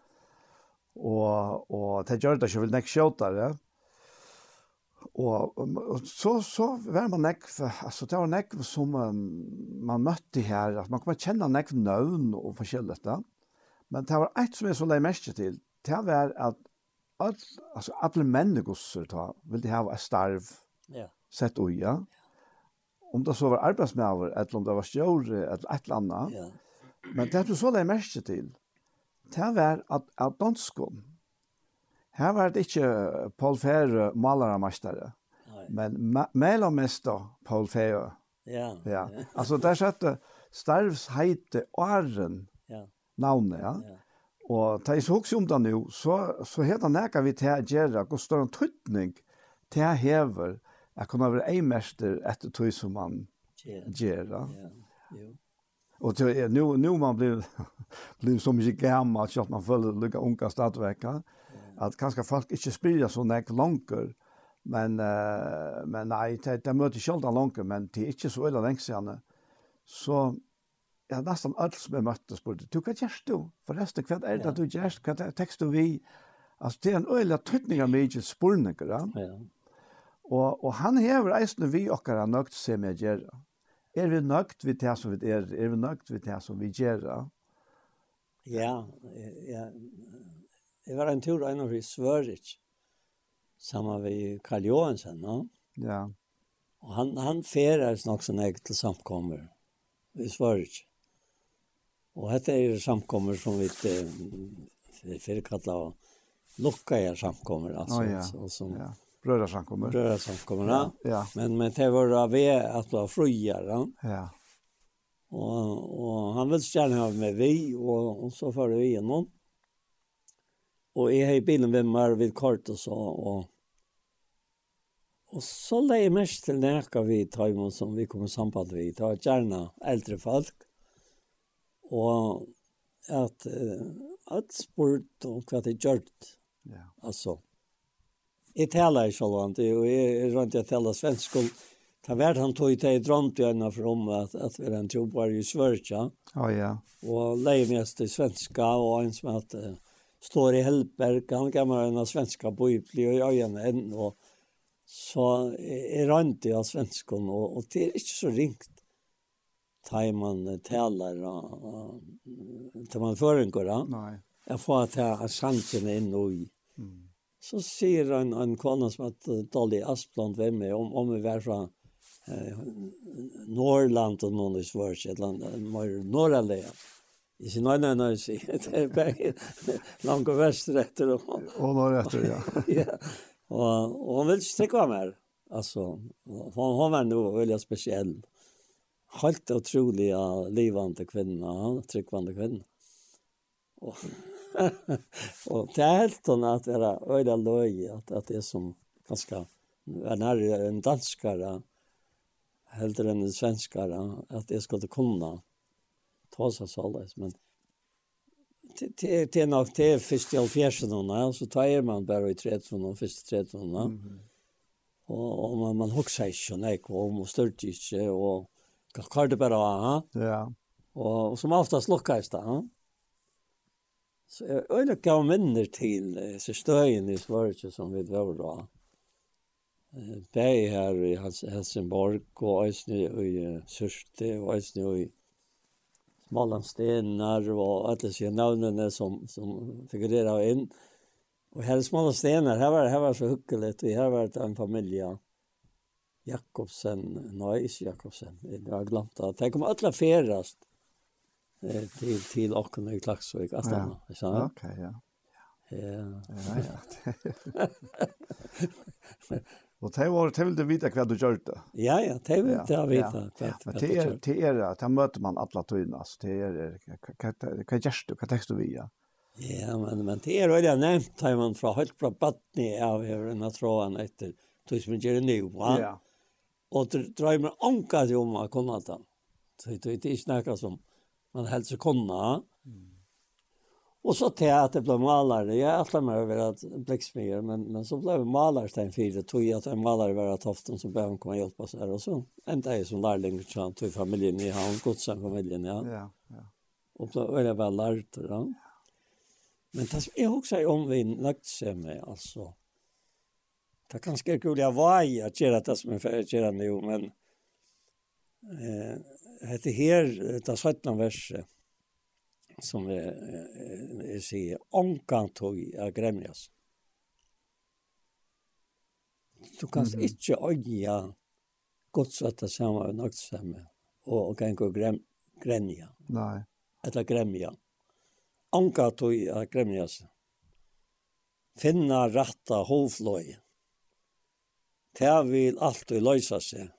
Og, og det gjør det ikke vel nekk skjøtere. Og, og så, så var man nekk, altså det var nekk som man, man møtte her, at man kommer kjenne nekk nøvn og forskjellig dette. Men det var ett som jeg så lei mest til, det var at all, altså, alle mennesker ta, ville ha et starv ja. sett uja. Ja om det så var arbeidsmøver, eller om det var stjåre, eller et eller annet. Ja. Men det du så la jeg til, det var at, at danskene, her var det ikke Paul Fære malermestere, men malermester Paul Fære. Ja. ja. (laughs) altså der satte Starvs heite Åren ja. navnet, ja. ja. Og da jeg så også om det nå, så, så heter det vi til å gjøre, står en tøytning til å hever Jeg kunne være en mester etter tog som man gjør. Ja, jo. Og til, nu, nu man blir, (laughs) blir så mye gammel, så at man føler lykke unga stadvekka, ja. at kanskje folk ikke spiller så nek langer, men, uh, men nei, det, det møter ikke den langer, men det er ikke så veldig lenge siden. Så ja, nesten alt som jeg møtte spurte, du, hva gjør du? Forresten, hva er det du gjør? Hva tekst du vi? Altså, det er en øyelig tøytning av mye spurninger, ja. Ja, Og, og han hever eisne vi okkara nøgt se med gjerra. Er vi nøgt vi det som vi er? Er vi nøgt vi det som vi gjerra? Ja, ja. Det var en tur enn vi svørit sammen med Karl Johansen, no? Ja. Og han, han ferer nok som jeg til samkommer. Vi svørit. Og dette er samkommer som vi til, for og lukka er samkommer, altså. Oh, ja. Og som, ja Röra samkommer. Röra samkommer, ja. ja. Men, men det var av att vara friare. Ja. Och, og han ville gärna ha med vi och, og så förde vi igenom. Och jeg har i bilen med meg ved kort og så. Och, och så la jeg mest till näka vi tajmen som vi kommer samband vi. Det var gjerne äldre folk. Och att uh, att spurt om vad det gjort. Ja. Alltså. Jeg taler ikke sånn, og jeg er rundt jeg taler svensk, og Ta vart han tog til jeg drømte igjen for om at, at vi er en tog var ju svärcha. Ja ja. Och mest i svenska og en som at, uh, står i Hellberg han kan en av svenska på ytli och jag igen en och så är inte jag svenskon og, og det er ikke så ringt. tar man taler, og, og tar man føringer, en Nei. Jeg får at jeg har chansen inn og i. Mm. Så sier en, en kvann som heter Dolly Asplund ved meg, om, om vi var fra eh, Norrland og noen i Svørs, et eller annet, mer Norralea. Jeg sier, nei, nei, nei, sier jeg, det er bare langt og vestre etter. Og, og norr etter, ja. (laughs) ja. Og, og han ville ikke trykke mer. Altså, hon hon var noe veldig spesiell. Helt utrolig av livende kvinner, han trykkvande. Og og det er helt sånn at det er öjda løy, at, at det er som ganske er närmare en danskare, hellre enn en svenskare, at jeg skulle kunne ta seg så alldeles, men det det nok det først i 70-årene, så tar man bare i 30-årene, første 30-årene. Mm -hmm. Og, og man, man hokser ikke, nei, om, og størt ikke, og hva er det bare å ha? Ja. Og, og som oftast lukkes det, ja. Så jeg øyne gav minner til disse støyene i Sverige som vi var da. Beg her i Helsingborg og Øysny i Sørste og Øysny i Smålandstenar og alle disse navnene som, som figurerer inn. Og her i Smålandstenar, her var, här var så hyggelig, og her var det en familie. Jakobsen, nei, ikke Jakobsen, jeg har glemt det. De alla alle ferast till till och i Klaxvik att stanna. Ja. Okej, ja. Ja. Ja, ja. Och det var det ville vita vad du gjorde. Ja, ja, det ville jag vita. Men det är det är att möter man alla tyna så det är kan jag du kan texta via. Ja, men men det er är redan nämnt man från helt från Batni av över den tråden etter tog efter tusen ger nu. Ja. Og det drar man anka sig om å kunne det. Så det er ikke noe som man hälsar konna. Mm. Og så till att det malere, jeg er alltid med å være blixtsmyr men men så ble jeg malere til en fire, tog jeg at en malere var att haften så behöver komma hjelpe oss her, og så endte jeg som lærling, så till familien i han godsen familien familjen ja. Ja, ja. Og så är det lært, ja. då. Men det är också om vi lagt seg med altså, Det er ganske kul jeg var i at gjøre det som jag gör nå, men eh heter her, det er 17 verset, som jeg, jeg, jeg sier, omgang tog av gremjas. Du kan mm. ikke øye godsvette sammen og nøkt sammen, og, og kan gå grem, gremja. Nei. Eller gremja. Omgang tog av gremjas. Finna ratta hovfløy. Det vil alltid løysa seg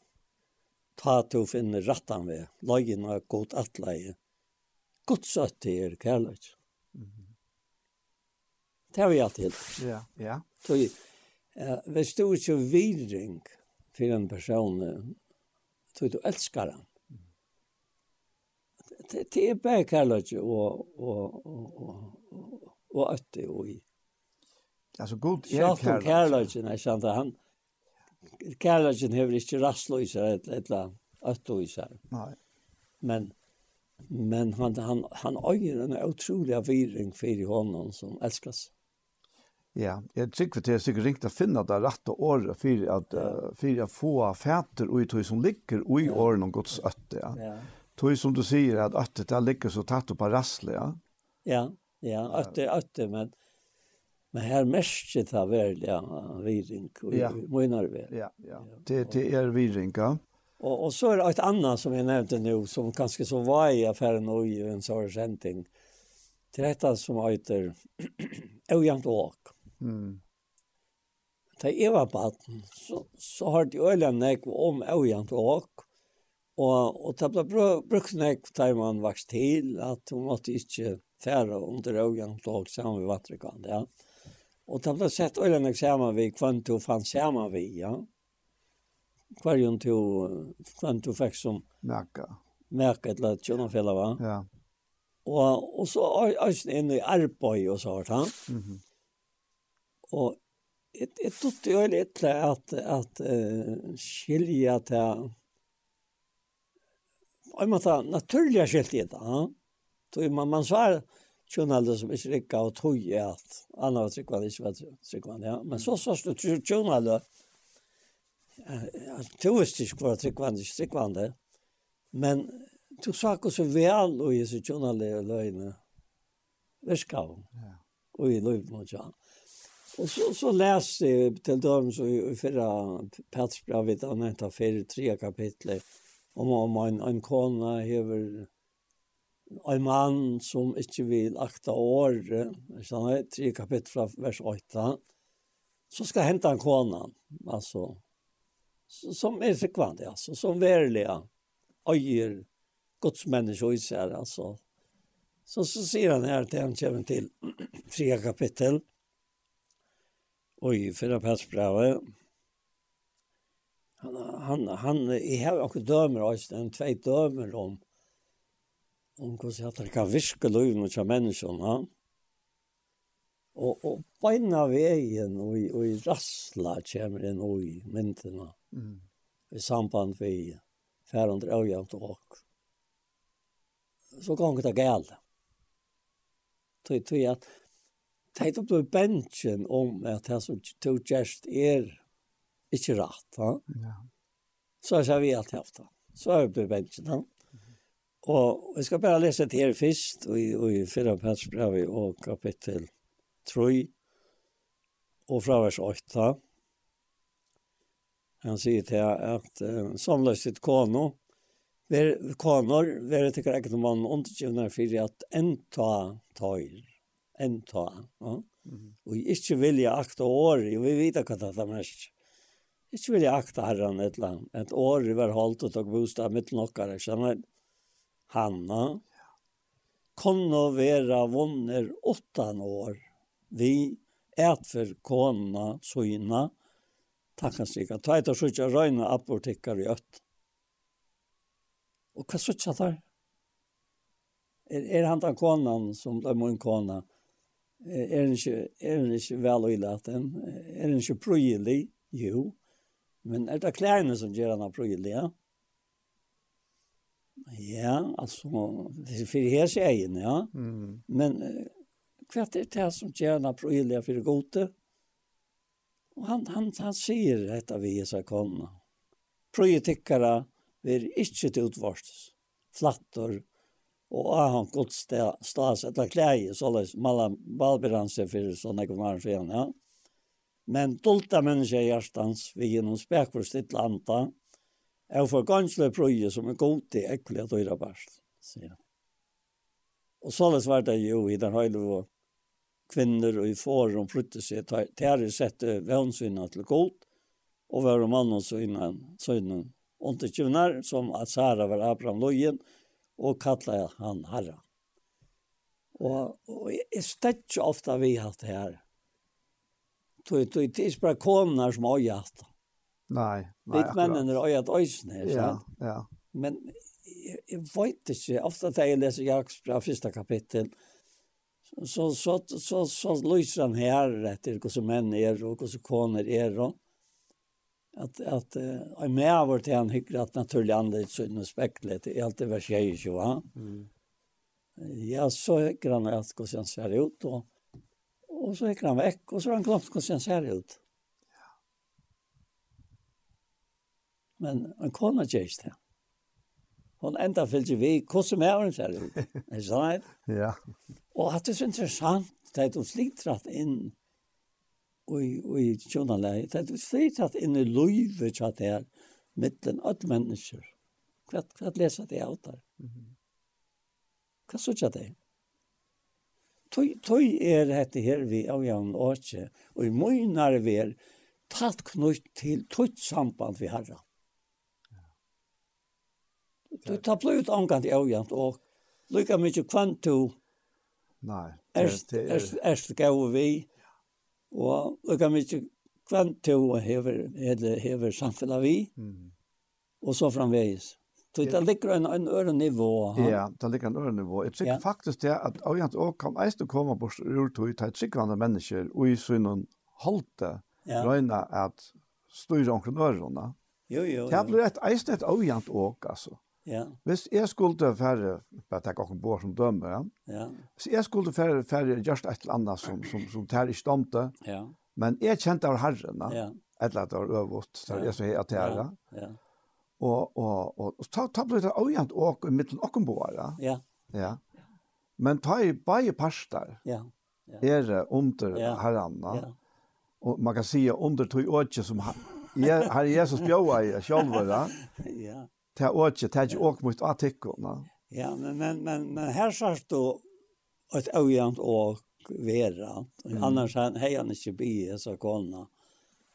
ta du finne rattan ved, lagen og god atleie. Guds øtte er kærløyt. Mm -hmm. Det har vi alltid. Ja, ja. Så uh, hvis du ikke virring for en person, så du elsker han. Det, det er bare kærløyt og, og, og, og, og, og øtte og i. Alltså god är kärlek. Ja, kärlek, nej, sant han kärleken har inte rastlösa et eller i seg. Nej. Men men han han han øyer en otrolig virring för honom som älskas. Ja, jag tycker det är säkert riktigt att finna det rätta året för att ja. för att få fäter och i som ligger och i åren om Guds ötte. Ja. ja. Tog som du säger att öttet det ligger så tätt på rassle, ja. Ja, ja, ötte ötte men Men här märker det ja viring och ja. mynar Ja, ja. Det, det är viringa. Och, och så är det ett annat som jag nämnde nu som kanske så var i affären och i en sån skämting. Det som heter (clears throat) ojämnt åk. Mm. Ta Eva batten så, så har de öliga nek om ojämnt åk. Och, och det blev brukt nek där man vaks til at hun måtte inte färra under ojämnt åk sen vi vatrekan. Ja. Og det ble sett øyne meg sammen vi, hvem du fann sammen vi, ja. Hver jo du, hvem du fikk som... Merke. Merke et eller annet va? Ja. Og, og så øyne inn i arbeid og så, ja. Mm. Og jeg, jeg trodde jo litt etter at, at uh, skilje til... Og Jeg måtte naturlig skilt i det, ja. Så man, man svarer tjonalde som ikke rikka og tog i att andra var tryggvann, ikke var tryggvann, ja. Men så sås du journalism, du visste ikke vad tryggvann, ikke tryggvann det. Men du sa ikke så vel og i så sig journalism löjne virka Og i löjne mot jag. Og så, så läste jeg til dem så i förra Petsbravet, han av fire, tre kapitler om, om en, en kone hever en mann som ikke vil akta året, tre kapitel fra vers 8, så skal hente han konan, altså, som er frekvande, altså, som verliga øyer godsmenneske i sig, altså. Så, så sier han her til han kommer til (clears throat) tre kapittel, og i fyra passbrevet, han, han, han, i har og dømer, altså, en tvei dømer om, om hvordan det kan virke løyvene til menneskene. Og, og beina veien og, og i rassla kommer en og i myndene mm. i samband med færende øyjant og Så kan det gale. Tøy, tøy at teit opp til bensjen om at det som tog gjerst er ikke rett. Ha? Ja. Så har vi alt haft det. Så er vi bensjen. Ja. Og vi skal bare lese til her først, og i, i fyra plats og vi 3 og fra vers 8. Han sier til at att som samlöshet kono ver konor ver tycker jag att mann undergivna för at enta tøyr enta ja mm. och inte vilja akta år og vi vet hva det er mest inte vilja akta herran et, land et år hver holdt og tok bostad mitt nockare skjønner Hanna, kunne være vunner åttan år. Vi et for kona søgna, takkan sikka, ta etter søgja røyna apotekar i øtt. Og hva søgja der? Er, er han den konan som ble min kona? Er han ikke, er han ikke vel og ilaten? Er han ikke prøyelig? Jo. Men er det klærne som gjør han prøyelig, ja? Ja, alltså er här ser jag ja. Mm. Men hva er det som tjänar på Ilja för gode. Och han han han sier detta vi så kona. Projektikara vil ikke til utvarst. Flattor och av han gott stas att kläja så läs malla balberanse för såna gånger sen ja. Men dolta i hjärtans vi genom spekvurst ett landa, er for ganske prøye som er god til ekkelig at høyre bærsel, sier han. Og så var det jo i den høyre vår kvinner og i forum flytte seg til å sette vevnsynet til god, og være mann og søgnen, søgnen underkjøvner, som at Sara var Abraham Løyen, og kallet han herra. Og, og jeg stedt ofte vi hatt det her. Det er bare kommer som har hatt det Nei, nej. Det männen är ögat ösn här, Ja, ja. Men jeg, jeg vet ikke, ofte da jeg leser Jakobs brev första kapitel så så så så lyser han her etter hur så män är och hur så koner är at att att jag med har varit en hyggrat naturlig anledning så nu spektlet är alltid vad tjejer jo va. Mm. Ja så grann att hur ser ut og og så gick han vekk og så har han glömt hur ser ut. Men en kona gjerst det. Hon enda fylgje vi, hvordan er hun ser ut. Er det sånn? Ja. Og at det er så interessant, det er de slittratt inn i, i tjonaleie, det er de slittratt inn i løyve til at det er mittlen alle mennesker. Hva, hva leser det av der? Hva så ikke det? Tøy, tøy er dette her vi av Jan Åke, og i møgnar vi er tatt knytt til tøyt samband vi harra. Du tar blivit omgant i avjant og lykka mykje kvant du Nei, Erst, det är... erst, erst gav vi og lykka mykje kvant du hever, hever, hever samfunnet vi mm. och så framvägs. Så det ligger en, en øre nivå. Ja, det ligger en øre nivå. Jeg tror ja. faktisk det at Aujant også kan eist å komme bort ur tog til tryggvande mennesker og i synnen halte ja. røyne at styrer omkring ørene. Jo, jo, jo. Det blir et eist et Aujant også, altså. Ja. Hvis jeg skulle færre, bare takk akkurat på som dømme, ja. ja. Hvis jeg skulle færre, færre just et eller annet som, som, som tær i stomte, ja. men jeg kjente av herren, ja. et eller annet var øvått, så jeg som jeg tæra. Ja. ja. Og, og, og, og ta, ta ble det øyent åk i midten åkken på, ja. Ja. ja. Men ta i bare parster, ja. ja. er det under ja. herren, ja. Og man kan si under tog åkje som her, her Jesus bjøy, i sjølver, ja. (laughs) Ja ta är åt det är åk mot artikeln. Ja, men men men men här sås då ett ojant och vera. Mm. Annars han hej han inte be så kolna.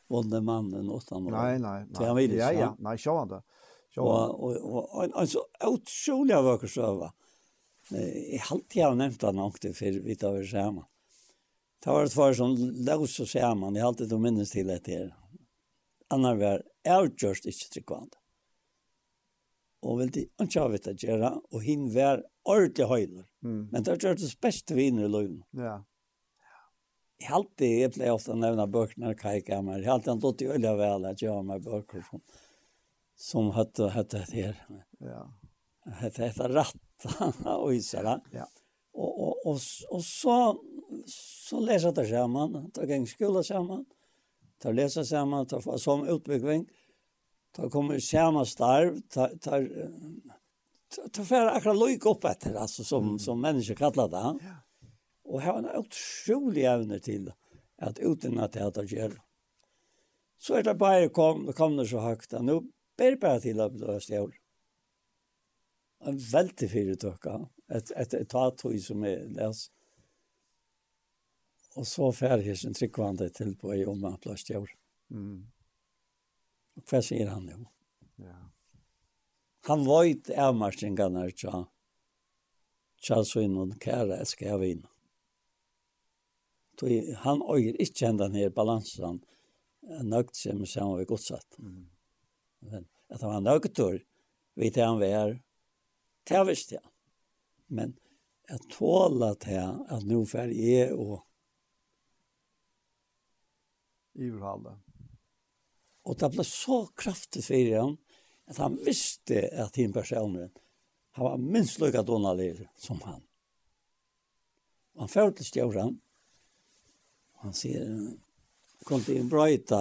Vonde mannen åttan. Nej, nej, nej. Ja, ja, nej, sjå han då. Sjå. Och och alltså otroliga vacker va Jag har alltid nämnt han också för vi tar väl samman. Det var ett var som lås och samman. Jag har alltid minnes till det här. Annar var avgjørst inte tryggvande og vil ville ikke ha vitt å gjøre, og hun var ordentlig høyler. Mm. Men det har gjort det beste viner i løgn. Ja. Jeg har alltid, jeg pleier ofte å nevne bøkene av Kai Kammer, jeg har alltid han lått i øye vel at jeg har med bøker som, som hette, hette det her. Ja. Hette, hette Ratta (laughs) og Isara. Ja. Og, og, og, og så, så leser det sammen, tar gang skole sammen, tar leser sammen, tar få som utbyggving, og ta kommer samma starv ta ta ta för akra lojk upp efter alltså som mm. som människor kallar det. Ja. Och har en otrolig evne till att utan att det att göra. Så är det bara kom det kom det så högt att nu ber bara till att det står. En väldigt fyra ett ett ett tag som är läs. Och så färdighetsen tryckvande till på i om man plastjord. Mm. Hva sier han jo? Ja. Han vojt avmarsningarna tja. Tja så innan kæra eska jag vinna. Han øyer ikke henda ned balansen nøgt seg som sammen vi godsatt. Mm. Men at han var nøgtur, vet jeg han vi er, det er visst ja. Men jeg tåler til at nå fer jeg og Iverhalde. Og det ble så kraftig for ham, at han visste at hinn personen, han var minst lykka donalig som han. Og han førte til stjøren, og han sier, kom til en brøyta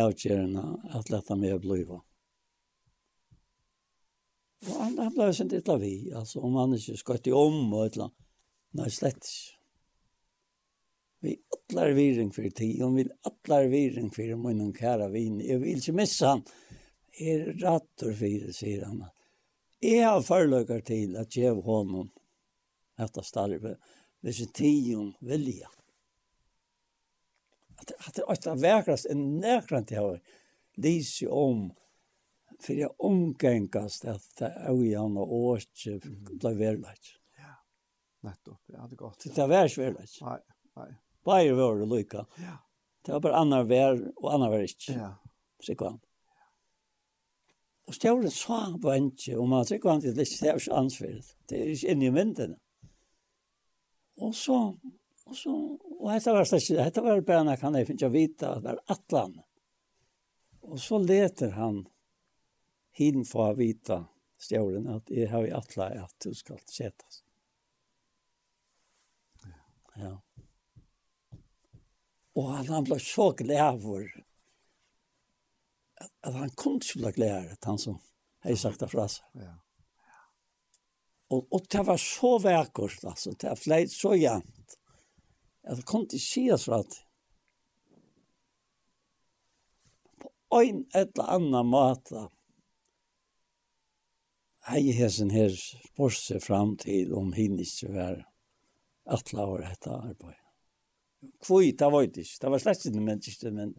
avgjørende at lette meg bliva. Og han, han ble sendt av vi, altså om han ikke skøtt i om og et eller annet. Nei, slett ikke vi atlar viring for tid, og vi atlar viring for munnen kæra vin. Jeg vil ikke missa han. Er rattor for sier han. Jeg har forløkker til at jeg honum hånden etter starve, hvis jeg tijon vilja. At, at det er et verkrast enn nærkrant jeg har lyst om, for jeg omgengast at det er jo og åkje ble verleik. Ja, nettopp. Ja, det er godt. Det er verleik. Nei, nei. Bare var det lykka. Ja. Det var bare annar vær og annar vær ikke. Ja. Sikvann. Og stjåren sa han på enkje, og man sikkert sikvann til det er ikke ansvaret. Det er ikke inne i myndene. Og så, og så, og dette var slett, dette var bare når han finner vite at det er atlan. Og så leter han hin for å vite stjåren at jeg har i atla at du skal setas. Ja. Ja. Og han, han ble så glæver at han kunne ikke bli glæver, han som har sagt det fra seg. Ja. Og, og det var så vekkert, altså. Det var fleit så jævnt. At det kunne ikke sies fra det. På en eller annen måte hei hesen her spørste fram til om hinn ikke var atlaver etter arbeidet kvui, det var ikke. Det var slett ikke menneske, men,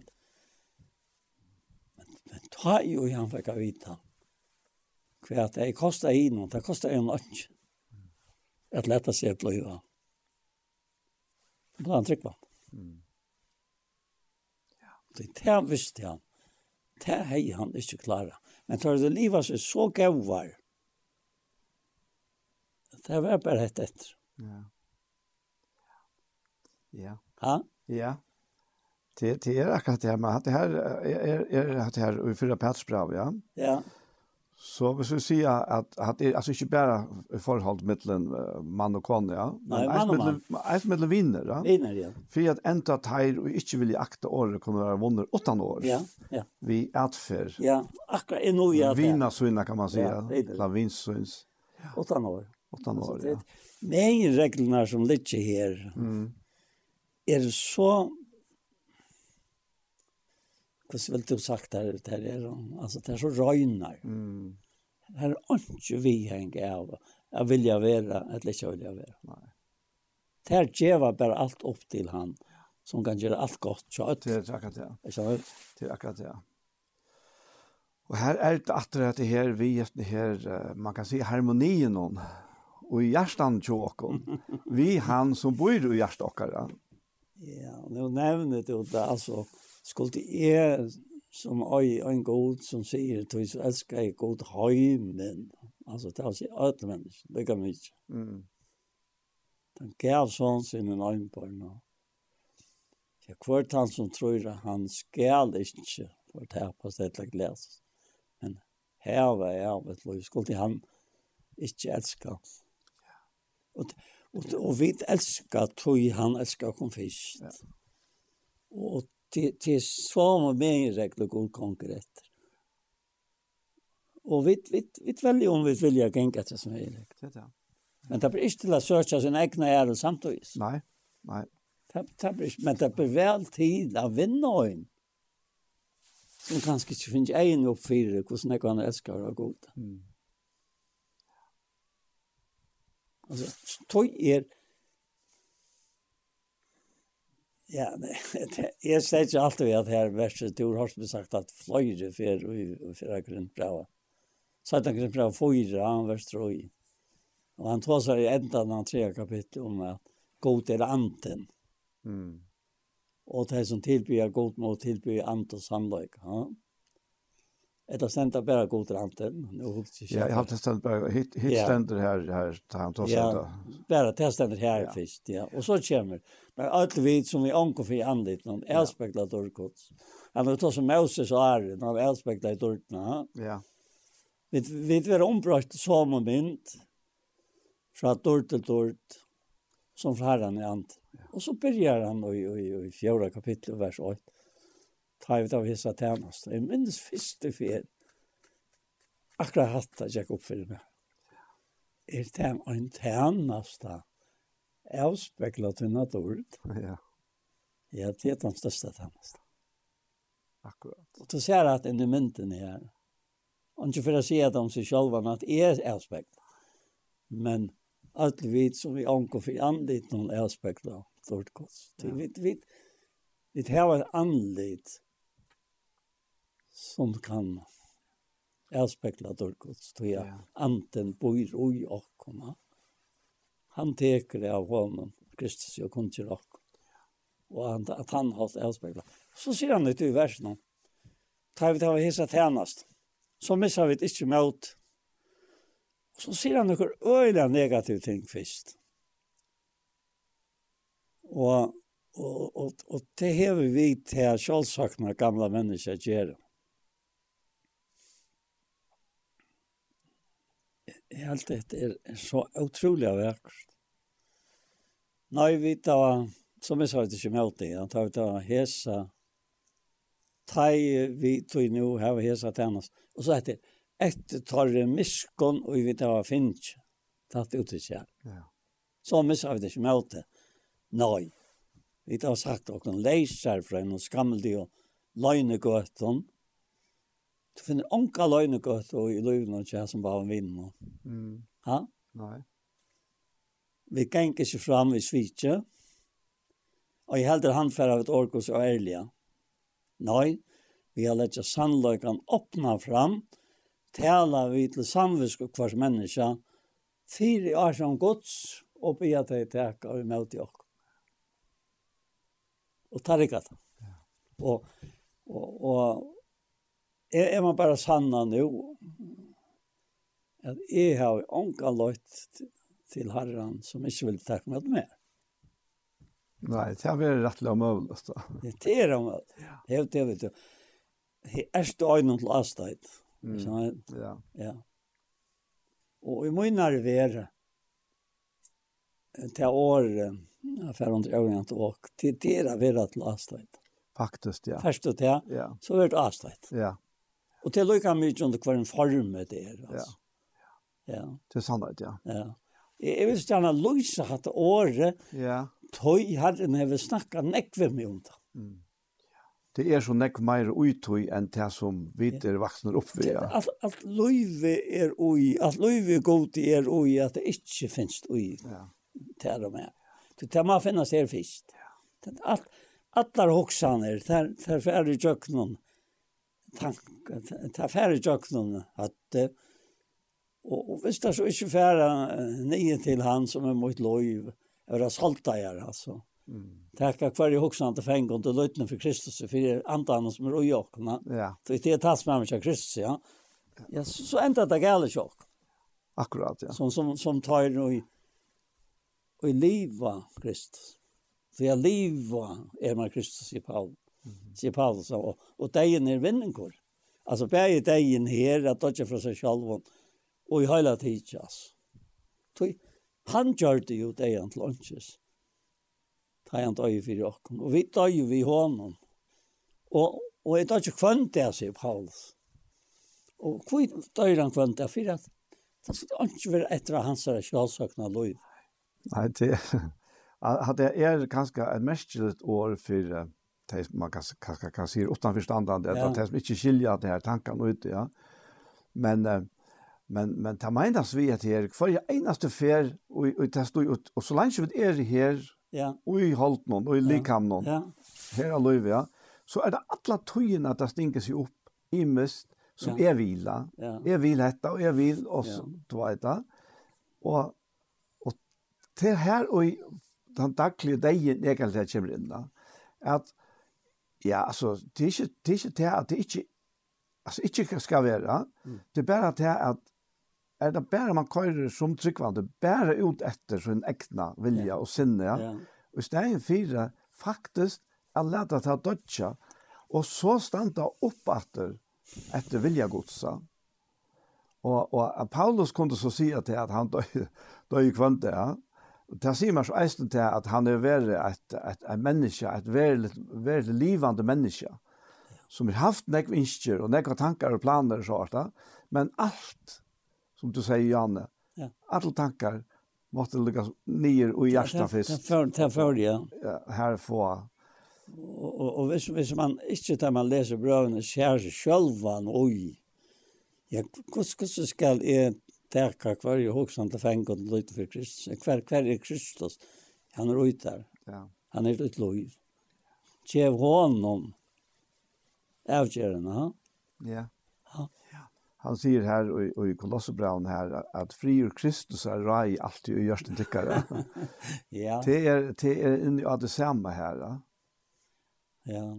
men, men ta jo han fikk av vita. Hva at det kostet innom, det kostet en lunch. At lette seg bløyva. Det ble han trygg på. Mm. Ja. Det er visste han. Det hei han ikke klara. Men tar det livet seg så gauvar. Det var bare hett etter. Ja. Ja. Ja. Ja. Det det är akkurat det här med att det här är är det här i fyra patsbrav, ja. Ja. Så vi skulle säga att att det alltså inte bara förhållandet mellan man och kvinna, ja. Men ett mellan ett vinner, ja. Vinner, ja. För att ända tajr och inte vill akta år kommer vara vinner åtta år. Ja, ja. Vi är. Ja, akkurat är nog jag. Vinna så kan man säga. La vinstsyns. Åtta år. Åtta år. Ja. Men reglerna som ligger här. Mm er så hva vil du sagt her, det er, altså, det er så røyner. Mm. Det er ikke vi henger av, jeg vil jeg være, eller ikke vil jeg være. Nei. Det her gjør bare alt opp til han, som kan gjøre alt godt. Så at, det er akkurat det. Ikke sant? Det er akkurat det, Og her er det at det her, vi er det her, man kan si harmonien, og i hjertan tjåkon, (laughs) vi han som bor i hjertan Ja, nu nevner du det altså, skulle är som øy, en god som sier, du så elsker jeg god hem altså, det er å si alle mennesker, det kan vi ikke. Mm. Den gav sånn sin en ögon på nu. Jag kvart han som tror at han skal ikke för det här på stedet att läsa. Men här var jag vet vad skulle han ikke älska. Ja. Och Og, og vi älskar tog han älskar kom først. Ja. Og til, til samma med regler god konkret. Og vi vi vi velger om vi vill jag gänga det som er direkt. Ja. Men det blir ikke til å søke sin egna ære samtidig. Nei, nei. Det, det blir, men det blir vel tid att vinna en. Som kanske inte finns en uppfyrer hur snäckvarna älskar och goda. Mm. Altså, tog er, ja, nei, jeg sier ikke alltid at her verset, du har som sagt at fløyre fer og fer grunnbrava. Så Satan grunn brava fyra, han vers troi. Og han tar seg i enda av tre kapittel om at god er anten. Mm. Og det som tilbyr god må tilbyr ant og sannløyk. Ja? Ett av sända god godranten. Nu Ja, jag har testat bara hit hit ja. ständer här här tar han tar Ja, bara testat här ja. först, ja. Och så kommer men allt vi som vi ankar för andet någon älspeklar dorkots. Han har tagit som Moses och är när älspeklar dorkna. Ja. Vi vi var ombrakt så moment. Så att dort till dort som för herran är ant. Och så börjar han i i i fjärde kapitel vers 8 ta vi av hissa tjänst. Jeg minnes första fel. Akkurat hatta jag opp for meg. Er det en tjänst där? Avspeglat i naturen. Ja. Ja, det er den største tjänsten. Akkurat. Och du ser jag att under mynten här. Och inte för att säga att de sig själva att är avspeglat. Men alt vi som vi angår för anlit någon avspeglat. Stort kost. Vi, vi, vi, vi har ett anlit som kan avspekla dörrgods. Så jag anten bor i åkkomma. Han teker av honom, Kristus, jag kom till åkkomma. Och han, att han har avspekla. Så ser han ut i versen. Tar vi till att hissa tjänast. Så missar vi inte mot. Och så ser han några öjliga negativa ting först. Och, och, och, och det har vi till självsakna gamla människor att göra. jeg helt det er så utrolig av verkst. Nei, vi da, som jeg sa det ikke med det, at vi da hesa, tei vi tog nu, her vi hesa tennas, og så etter, etter tar det miskon, og vi da finnes, tatt ut i kjær. Ja. Så missa vi det ikke med det. Nei, vi da har sagt, og kan leiser fra en skammeldig og løgnegøtten, Du finner onka løgne godt og i løgne og kjær som bare vinner. Mm. Ha? Nei. Vi ganger ikke fram i svitje. Og jeg helder han for av et orkos og ærlige. Nei, vi har lett sannløkene åpna fram, tala vi til samvisk og hvers menneske, fire år som gods, og be at jeg teka og møte i Og tar ikke det. Og, og, og Jeg, er man bare sanna nå at jeg har ånka løyt til herren som ikke vil takke med mer. Nei, det har vært rett og mulig. Det er om mulig. Det er det, vet du. Det er stå øynene til avstøyt. Ja. Ja. Og i min være til året jeg fer under øynene til åk, til dere vil at til avstøyt. Faktisk, ja. Først og til, så vil det avstøyt. Ja. Och det lukar mycket under kvar en form det alltså. Ja. Ja. Det är sant ja. Ja. Jag vill gärna lösa att året. Ja. Tøy har en heve snakka nekve med om det. Mm. Det er så nekve mer uttøy enn det som vi er vaksner opp ved. Ja. At, løyve er ui, at løyve god er ui at det ikke finnes ui. Ja. til og med. Det er man finnes her først. Ja. Alt, allar hoksaner, der, der færre jøknene, tank ta færre jøkken hatte, og, og hvis det så ikke færre nye til han som er mot lov, er salta jeg, altså. Mm. Tacka kvar i hoxan att fänga och lutna for Kristus, for andan som er jokna. Ja. Så det är tas med mig Kristus, ja. Ja, så, så ända det gäller chock. Akkurat, ja. Som, som, som tar i, i liva Kristus. For jeg liva er man Kristus i Paul sier Paulus, og, og degen er vinninger. Altså, bare degen her, at det ikke fra seg selv, og i hele tiden, altså. Han gjør det jo degen til åndsjes. Ta han døy for åkken, og vi døg jo i hånden. Og, og jeg døg ikke kvønt det, sier Paulus. Og hvor døy han kvønt det, for at det skal ikke være etter hans kjølsøkende liv. Nei, det, at det er ganske et merkelig år for uh det man kan, kan, kan, kan säga utanförståndande, ja. att det som inte skiljer det här tankarna ut, ja. Men, men, men det menas vi att här, för jag enaste fär, och, och, och, och, och så länge vi är här, ja. och i halt någon, och i likam någon, ja. här har löv, ja, så är det alla tøyene att det stinker sig upp i mist som ja. är vila. Ja. Jag vill detta och är vill oss ja. du vet det. Och och till här och den dagliga dagen jag kan säga kommer in där. Att Ja, altså, det er ikke det, er ikke det at det ikke, altså, ikke skal være. Mm. Det er bare det at er det bare man kører som tryggvande, bare ut etter sin egna vilja yeah. og sinne, ja. Og i stedet fire, faktisk, er lett at det dødja, og så standa opp etter, etter vilja godsa. Og, og Paulus kunne så si at han døy, døy kvante, ja det sier man så eisen til at han er vært et, et, et menneske, et veldig, veldig livande menneske, som har haft nekv innskjer og nekv tankar og planer og sånt, men alt, som du sier, Janne, ja. alle tankar måtte lukka nyer og hjertet først. Det för før, ja. Her få. Og, Och, och, hvis, hvis man inte tar man leser brøvene, ser sig själva han, oi, ja, hur skal jeg teka kvar ju hugsan till fänga och lite för Kristus. Kvar kvar är Kristus. Han är ute Ja. Han är ett lov. Gev honom ha? Ja. Ja. Han sier här och, och i Kolossebraun här att fri ur Kristus er rai alltid och görs den tyckare. ja. Det är det är inni av det samma här. Ja. ja.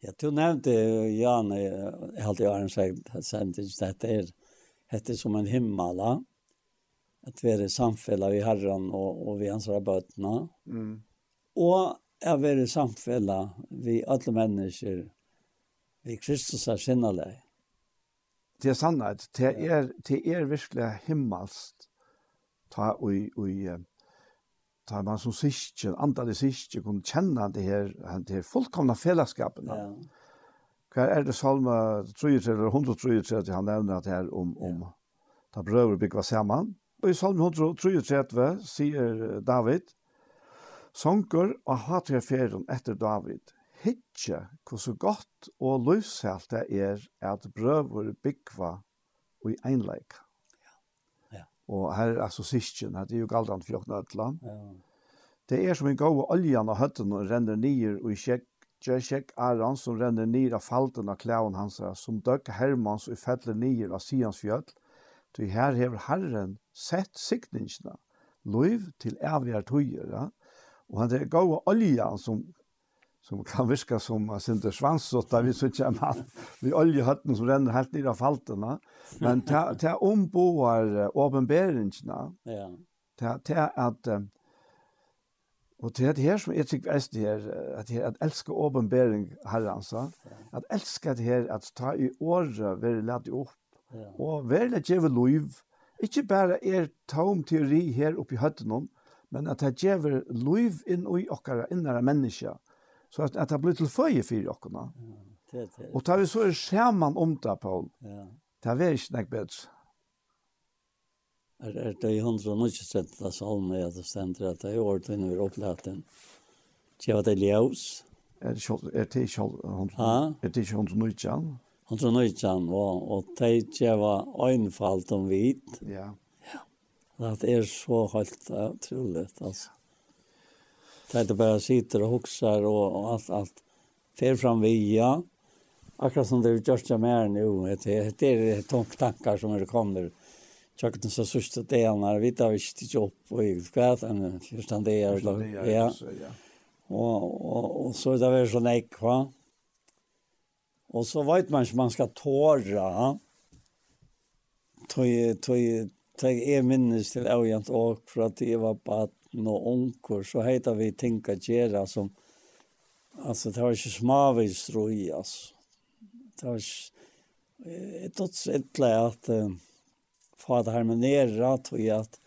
Jag du nevnte, Jan, jeg har alltid har en sagt, att det är hette som en himmala. Att vi är samfälla vid Herren og och vid hans bøtene. Mm. Og at vi i samfälla vi alle mennesker, vi Kristus er sinnelig. Det er sannhet. Det er, det er virkelig himmelst. Ta og, och ta man som syskjen, antallet syskjen, kunne kjenne det her, det her fullkomna fellesskapene. Ja Hva er det salme 33 eller 133 han nevner at her om, om ta brøver bygger sammen. Og i salme 133 sier David, Sonker og hater ferien etter David. Hitje hvor så godt og løshelt det er at brøver bygger og i einleik. Ja. Og her er altså sistjen, det er jo galt han fjokna. Ja. Det er som en god oljan og høtten og renner nyer og i kjekk Jersek Aron som renner nir av falten av klæven hans, som døk Hermans og fettler nir av Sians fjöll, ty her hever Herren sett sikningsna, loiv til evigare tøyer, ja? og han er gav olja som som kan virka som uh, sinter svansott vi så ikke man vi olje høtten som renner helt ned av faltene men ta ta omboar åpenbæringene ja ta ta at uh, Og til det her som jeg tykker er det her, at, jeg at elsker åbenbering herrensa, at elsker det her at ta i året være lett opp, ja. og være lett gjøre lov, ikke bare er tom teori her oppe i høttene, men at det gjeve lov inn i okkara, innere mennesker, så at, at det blir til føye for okkara. Ja. Det, det. Og tar vi så er skjermen om det, Paul, ja. det er ikke noe bedre er, er det i hundra og nødvendig sett det salme at det stender at det er året inne vi opplæten. Tjeva det ljøs. Er det ikke er det ikke hundra nødvendig? Hundra og nødvendig, og og det er ikke øynfalt om hvit. Ja. Det er så helt utrolig, altså. Det er det bare sitter og hokser og, og alt, alt. Fer fram via. Akkurat som det er gjørst jeg mer nå. Det er tomt tankar som er kommer tjekket den så sørste delen her, vi tar ikke til jobb og i kveld, enn første det er, ja. Og, og, og så er det vel sånn ek, ekva. Og så vet man ikke man skal tåre, ha? Tøy, tøy, tøy, jeg minnes til Øyant og for at jeg var baden og onker, så heter vi Tinka Gjera som, altså det var ikke smavis roi, altså. Det var ikke, jeg tror ikke at få det harmonerat och att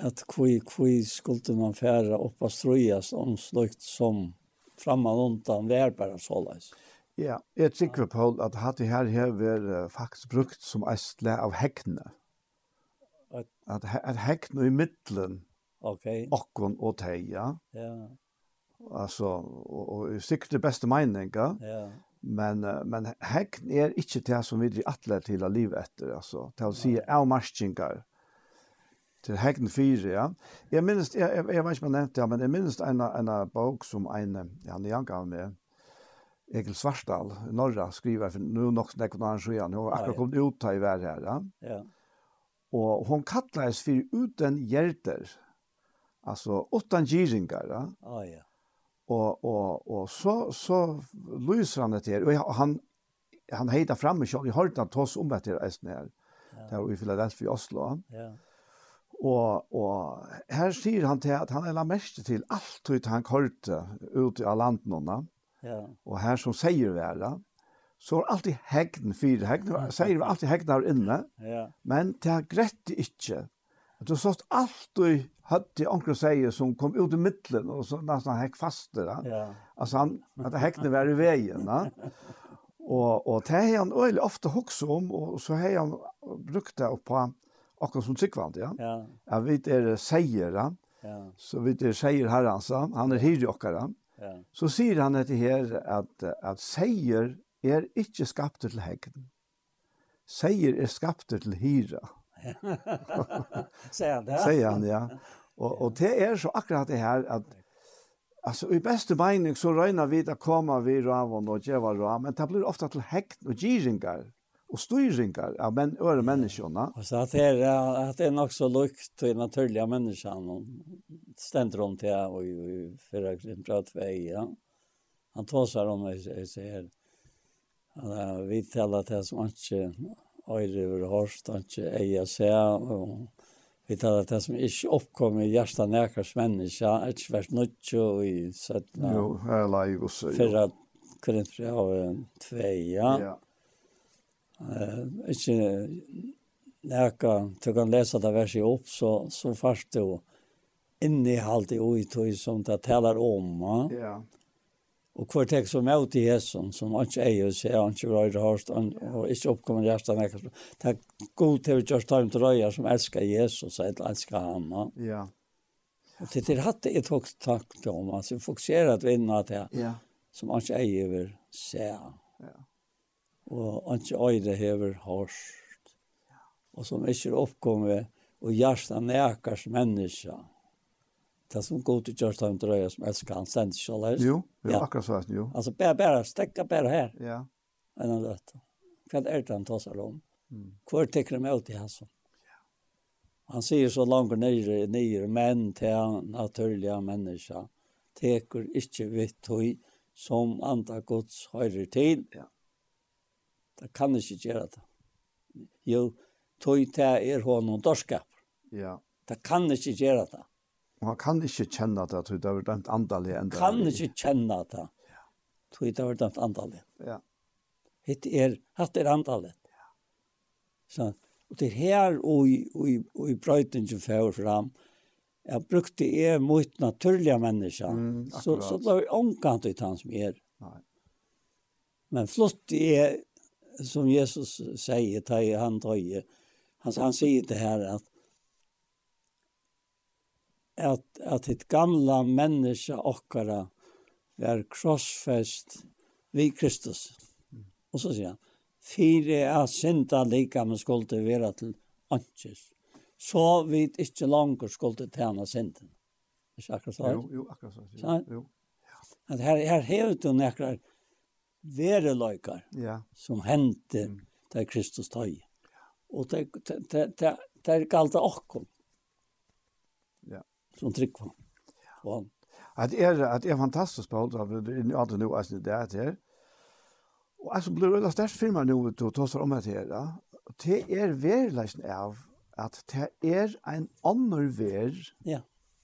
att kvi kui skulle man färra upp och ströjas om slukt som framman undan värbara sålais. Ja, jag tycker på att hade här här var faktiskt brukt som ästle av häckna. Att att häckna i mitten. Okej. Okay. Och och teja. Ja. Alltså och, och, och, och, och, och, och, Ja. Men men hack är inte det som vi driver alla till att leva efter alltså. till att säga är marschingar. Till hacken fyra, ja. Jag minns jag jag, vet inte nämnt det, men jag minns en en bok som en ja, en jag med. Egil Svartdal, norra skriver för nu nog snack på han sjön. Hon har akkurat kommit ut här i världen här, ja. Ja. Och hon kallades för uten hjälter. Alltså utan giringar, ja. Ja, ja. Och och och så så lyser han det og och han han heita framme jeg i hörta toss om det här det Där i Philadelphia Oslo. Ja. Och och här sier han till att han är la mest till allt ut han kørte ut i landet Ja. Och här som säger väl så er alltid hegn fyra hegn, sier vi alltid hegn her inne, ja. men det er greit ikke. Du har alt alltid hade onkel säger som kom ut i mitten och så nästan häck fast där. Ja. Alltså han att häckne var i vägen, va? Och och det har han öle ofta också om och så har han brukt det på akkurat som cykelvant, ja. Ja. Jag vet är det säger han. Ja. Så vet det säger herran så han är hyrjockare. Ja. Så säger han det här att att säger är inte skapt till häcken. Säger är skapt till hyra. (laughs) Säger han det? Säger han, ja. Och, och det är så akkurat det här att Alltså i bästa mening så röjnar vi att komma vi ravon och geva raven, men det blir ofta till häkt och giringar och styringar av men öre människorna. Och så att det är att det är nog så lukt i naturliga människan och ständ runt till och i förra grund prat för ja. Han tar sig om det så här. vi talar det som inte øyre over hårst, han ikke eier seg, og vi tar det som ikke oppkom i hjertet nærkast menneska, er ikke vært nødt og i 17. Jo, her er leik også, jo. Fyrra Korinther av en tveja. Ja. Uh, ikke nærka, du kan lese det verset opp, så, så først du innehalt i oi tog som det taler om. Ja. Ja Og hver tek som er i Jesus, som han ikke eier, så han ikke røyre hårst, han har ikke oppkommet hjertet nekker. Det er god til å gjøre time til røyre som elsker Jesus, og elsker han. Ja. Og til det hatt jeg tok takk om, altså fokusere at vinna til, ja. som han ikke eier vil se. Ja. Og han ikke øyre hever hårst. Og som ikke er oppkommet, og hjertet nekker som mennesker. Ja det som går til Kjørstheim Drøya som elsker han sender ikke alle Jo, jo ja. akkurat så jo. Altså bare, bare, stekka bare her. Ja. Enn han løtt. Hva er det han tar seg om? Mm. Hvor tekker han ut i hans? Ja. Han sier så langt nere, nere, men til han naturlige mennesker teker ikke vitt høy som andre gods høyre til. Ja. Det kan ikke gjøre det. Jo, tog til er hånden dorskap. Ja. Det kan ikke gjøre det. Og han kan ikke kjenne det, tror det har dømt andalig enda. Kan ikke kjenne det, tror det har vært dømt andalig. Ja. Hitt er, hatt er andalig. Ja. Så, og det er her og i, og i, og i brøyten som fører fram, jeg brukte er mot naturlige mennesker, mm, så, så det var omkant ut han som er. Nei. Men flott er, som Jesus sier, tar han tøye, han, han sier det her at, at, at et gamla menneske okkara var krossfest vi Kristus. Og så sier han, fire er synda lika men skulle vera til anses. Så vi ikke langer skulle tjene synden. Er det akkurat så? Jo, jo, akkurat så. Jo, jo. At her, her hever du nekker vereløyker ja. som hendte mm. til Kristus tøy. Og det, det, det, det, det er galt okkom som Tryckva. Och han at er att är fantastiskt på så vi alt nu as det där her. Og alltså blir det størst firma nu to to så om det här. Ja. Det er verleisen av at det er en annor ver. Ja.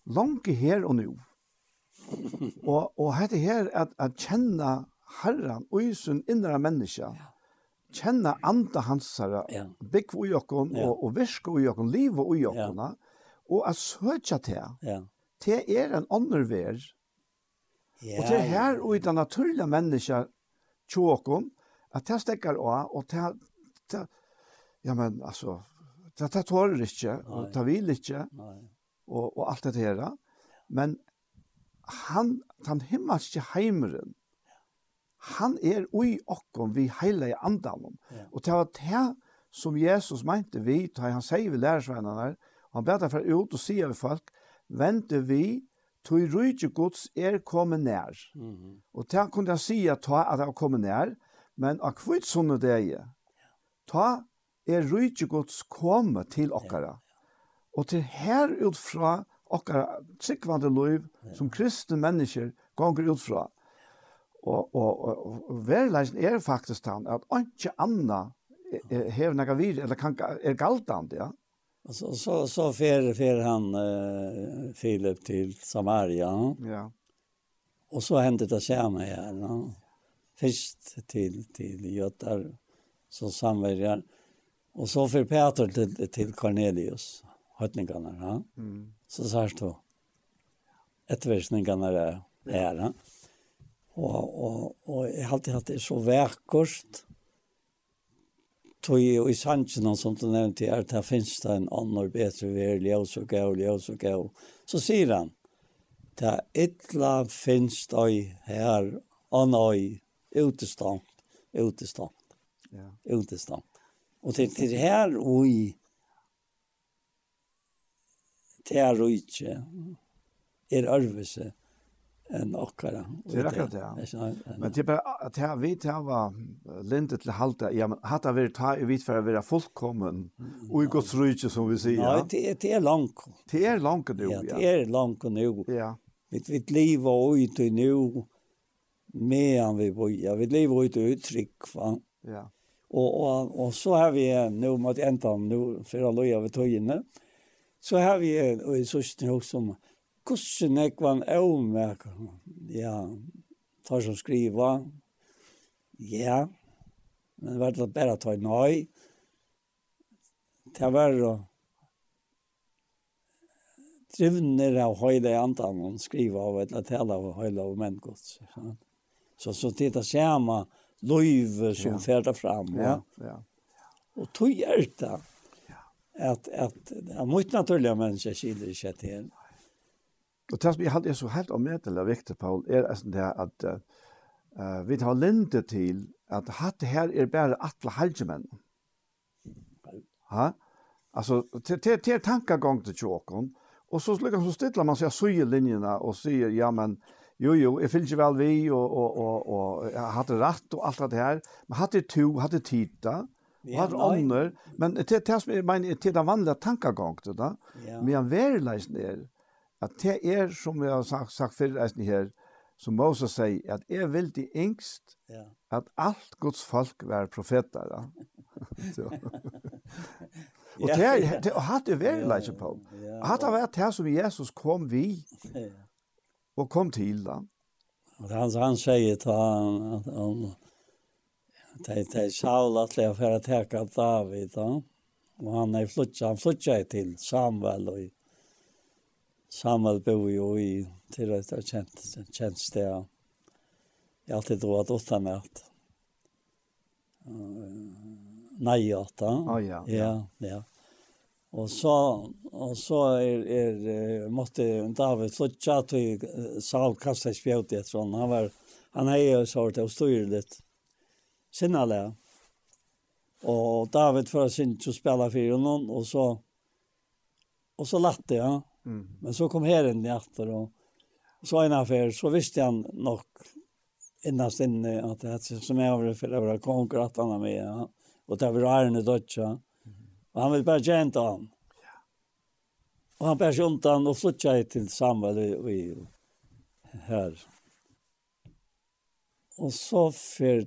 Långt her og nu. (laughs) og og hette her at at kjenna Herren og i sin innre menneske. Ja anda hans här, ja. bygg i okon ja. og og viska i okon, liv i okon. Og at søtja til. Ja. Til er en annen ver. Ja, og til her og i den naturlige mennesker tjåkom, at det stekker av, og til, til ja, men altså, det det tårer ikke, og det vil ikke, Nei. og, og alt det her. Men han, den himmelske heimeren, han er ui okkom vi heile i andan. Ja. Og det var det som Jesus mente vi, da han sier vi lærersvennerne, Han bæta fra ut og sier vi folk, vente vi, tog rydde gods er kommet nær. Mm -hmm. Og til han kunne jeg si at han er kommet nær, men av kvitt sånne det er, ta er rydde gods kommet til okkara. Og til her utfra okkara tryggvande liv, som kristne mennesker gonger utfra. Og, og, og, og verleisen er faktisk han, at ikke anna hever nega vir, eller er, er, er galtande, ja. Och så så så fer fer han eh, Filip till Samaria. Ja. Och så hände det samma här. Ja. Först till till Götar så samverjar. och så för Peter till till Cornelius hötningarna. Ja? Mm. Så så här då. Ett versningarna där. Ja. Och och och jag har alltid haft det så verkost tog ju i sanchen som du nämnde at det finnes det en annen bedre ved, ljøs og gå ljøs og gå. Så sier han det illa finnes det her, här annan utestand utestand. Ja. Utestand. Og til, til her och i det är rike är örvelse en okkara. Det er akkurat det. ja. Men det är bara att här vi jeg var lindet til halte, Ja, men hatt jeg vi ta i vidt for å være fullkommen og i Guds rydde, som vi säger. Ja, det er det är långt. Det er langt nu. Ja, Ja, det er langt nå. Ja. Vi vi lever ut i nu medan vi bor, ja. Vi lever ut i uttryck va. Ja. Och och och så har vi nu mot ändan nu för att loja vid tojene. Så har vi och i syns det också som kussen ekvan avmerk. Ja, tar som skriva. Ja, men vart var bara ta nej. Det var då drivner av høyde i antan og skriva av et latella av høyde av menngods. Så, så det er samme som ja. ferder fram. Ja, ja. och tog hjertet Att att det är mycket naturliga människor skiljer sig till. Og det som jeg halte er så helt omedelig og viktig, Paul, er altså det at uh, vi tar linde til at hatt det her er bare atle halgemenn. Ha? Altså, til, til tankegang til tjåkon, og så slik så stilla man seg søye linjene og sier, ja, men, jo, jo, jeg fyller ikke vel vi, og, og, og, og jeg har hatt rett og alt det her, men hatt det to, hatt det tida, og hatt det ånder, men til, til, til, til den vanlige tankegang til det, men jeg verleisen er, at det er, som vi har sagt, sagt før reisen her, som Moses sier, at jeg vil de yngst ja. at alt Guds folk var profeter. (laughs) (laughs) Ja. og det er, det er hatt det vært leitje på. Hatt det vært det som Jesus kom vi, og kom til da. Og han, han sier til han, at han, det er Saul at jeg får teka David da. Og han er flyttet, han flyttet til Samuel og Samuel bor jo i til et kjent, kjent sted. Jeg har alltid dratt åtta med Nei, åtta. Oh, ja, ja. ja, Og så, og så er, er, måtte David flytta til Saul kastet spjøt i et. Han var, han er jo så til å styre litt. Sinnale. Og David for sin til å spille for noen, og så, og så latte jeg. Ja Mm. Men så kom herren i efter och, så en affär så visste han nog innast inne att det hade som jag var för att konkurrera att han med ja. och det var Arne Dutcha. Och han vill bara genta han. Och han bär undan och flyttar till Samuel i, i här. Och så för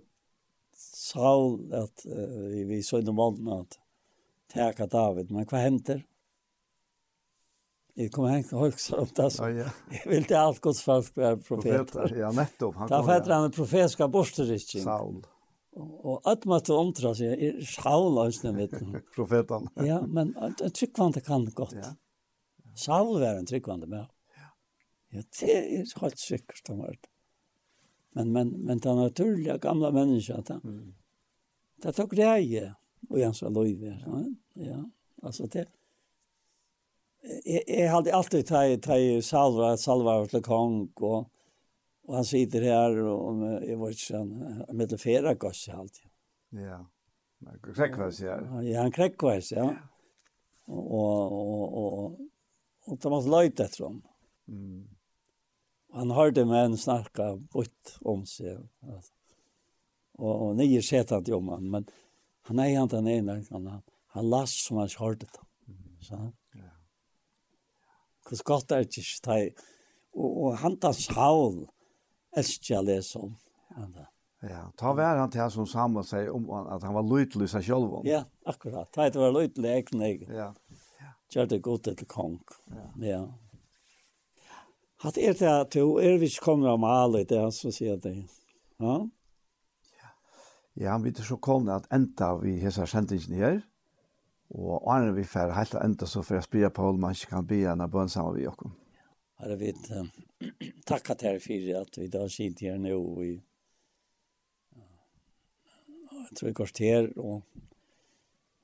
Saul att uh, vi, vi såg de valdna att täcka David. Men vad händer? Jeg kommer ihåg också om det. Så. Ja, ja. Jeg vil til allt Guds folk være profeter. profeter. Ja, nettopp. Han Därför heter han en profetisk borsterriktning. Saul. Og at man inte omtra seg, er Saul ösnen mitt. (laughs) Profeten. ja, men en tryggvande kan gott. Ja. ja. Saul var en tryggvande med. Ja. Ja, det är helt säkert om det. Men, men, men den naturliga gamla människan, det, mm. det tok greie, och Jens var lojver. Ja. ja, alltså det, jeg, jeg hadde alltid tatt ta salva, salva til kong, og, og han sitter her, og jeg var ikke sånn, med det fera gass i halvt. Ja, krekkvæs, ja. Ja, han krekkvæs, ja. Og, og, og, og, og Thomas løyte etter ham. Mm. Han hørte med en snakka bort om seg, og, og nye sett han til om han, men han er han den ene, han, han las som han hørte det. Så han, Hvordan godt er det ikke det? Og, og han tar Saul, elsker jeg leser om. Ja, ta vær han til han som Samuel sier om at han var løytelig seg selv. Ja, akkurat. Ta det var løytelig egen egen. Ja. Gjør det godt til kong. Ja. ja. Hatt er det at du er vi ikke kommer av alle, det er han som sier det. Ja? Ja, han vet så kom at enda vi hesa sendingen her. Ja. Og Arne, vi fer helt enda så for jeg spyrer på om man ikke kan be en av bønn sammen med Jakob. Herre, vi uh, tackar dig for at vi da sitter her nå. och vi jag tror vi går og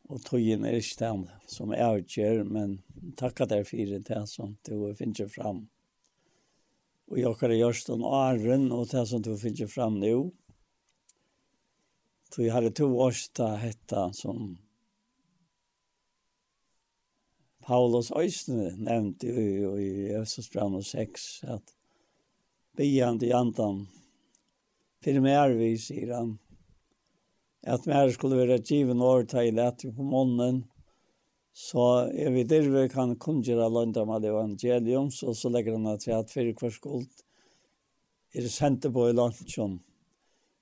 och och er ikke den som är utgör men tackar dig for det som du finner fram. Og jeg har gjort den åren og det som du finner fram nå. Så jeg hade to års ta hetta som Paulus Øysene nevnte jo i Østesbrand og 6 at bian til jantan til mer vi sier han at mer skulle være given år til at på månen så er vi der vi kan kunngjøre landet med evangelium så så legger han til at fyrir hver skuld er sendt på i landsjon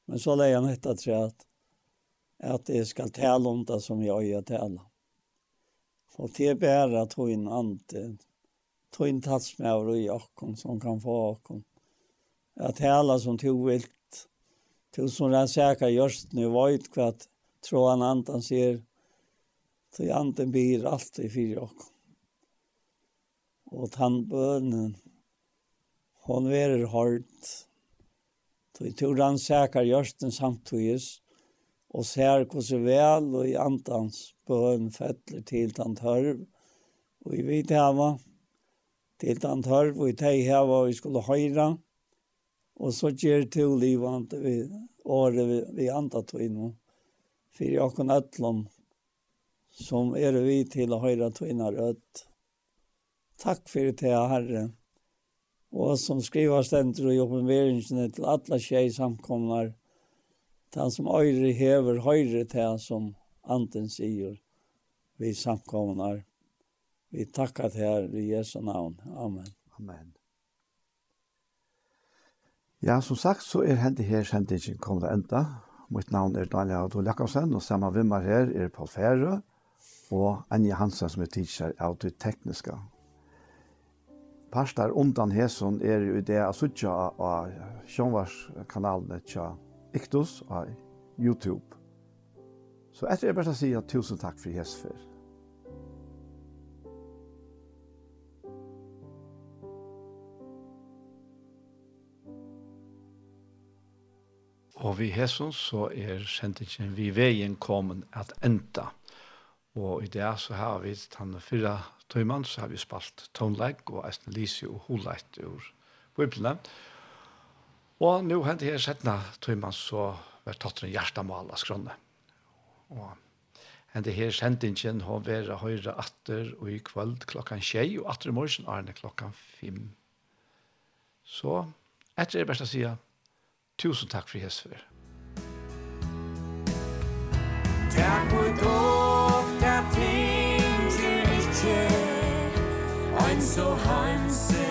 men så legger han etter til at at jeg skal tale om det som jeg øye tale Og det är bara att hon inte tog med tatsmäver i åkken som kan få åkken. At hela som tog vilt. til som den säkra just nu vet hva at Tror han antan ser. Till anten blir alt i fyra åkken. Och tandbönen. Hon verer hårt. til tror han säkra just den og ser hvordan vel og i antans bøn fettler til tant tørv og i vit hava til tant tørv og i teg hava og i skulle høyra og så gjør to livet vi året vi, vi antat inn for jeg kan ætlom som er vi til å høyra tvinna rødt. Takk fyrir det, Herre og som skriver stendur i oppenveringene til alla tjej samkomnar han som øyre hever høyre til han som anten sier vi samkomnar. Vi takkar til her i Jesu navn. Amen. Amen. Ja, som sagt så er hendig her sendingen kommer til enda. Mitt navn er Daniel Adol Jakobsen, og samme vimmer her er Paul Fære, og Anja Hansen som er teacher av det tekniske. Parstar undan hesson er jo det av suttja av sjånvarskanalene til Iktus av YouTube. Så etter er bare å si tusen takk for Hesfer. Og vi hesson så er sendingen vi veien kommen at enda. Og i det så har vi tann fyra tøyman, så har vi spalt tonleik og eisne lise og holeit ur Bibelen. Og Og nå hentet jeg settene Tøyman så var tatt en hjertemål av skrønne. Og hentet her sendingen har vært høyre atter og i kveld klokkan tjei og atter i morgen er det klokkan fem. Så etter det beste sida, tusen takk for hesfer. Takk for dog, takk tinger ikke, ein så hansen.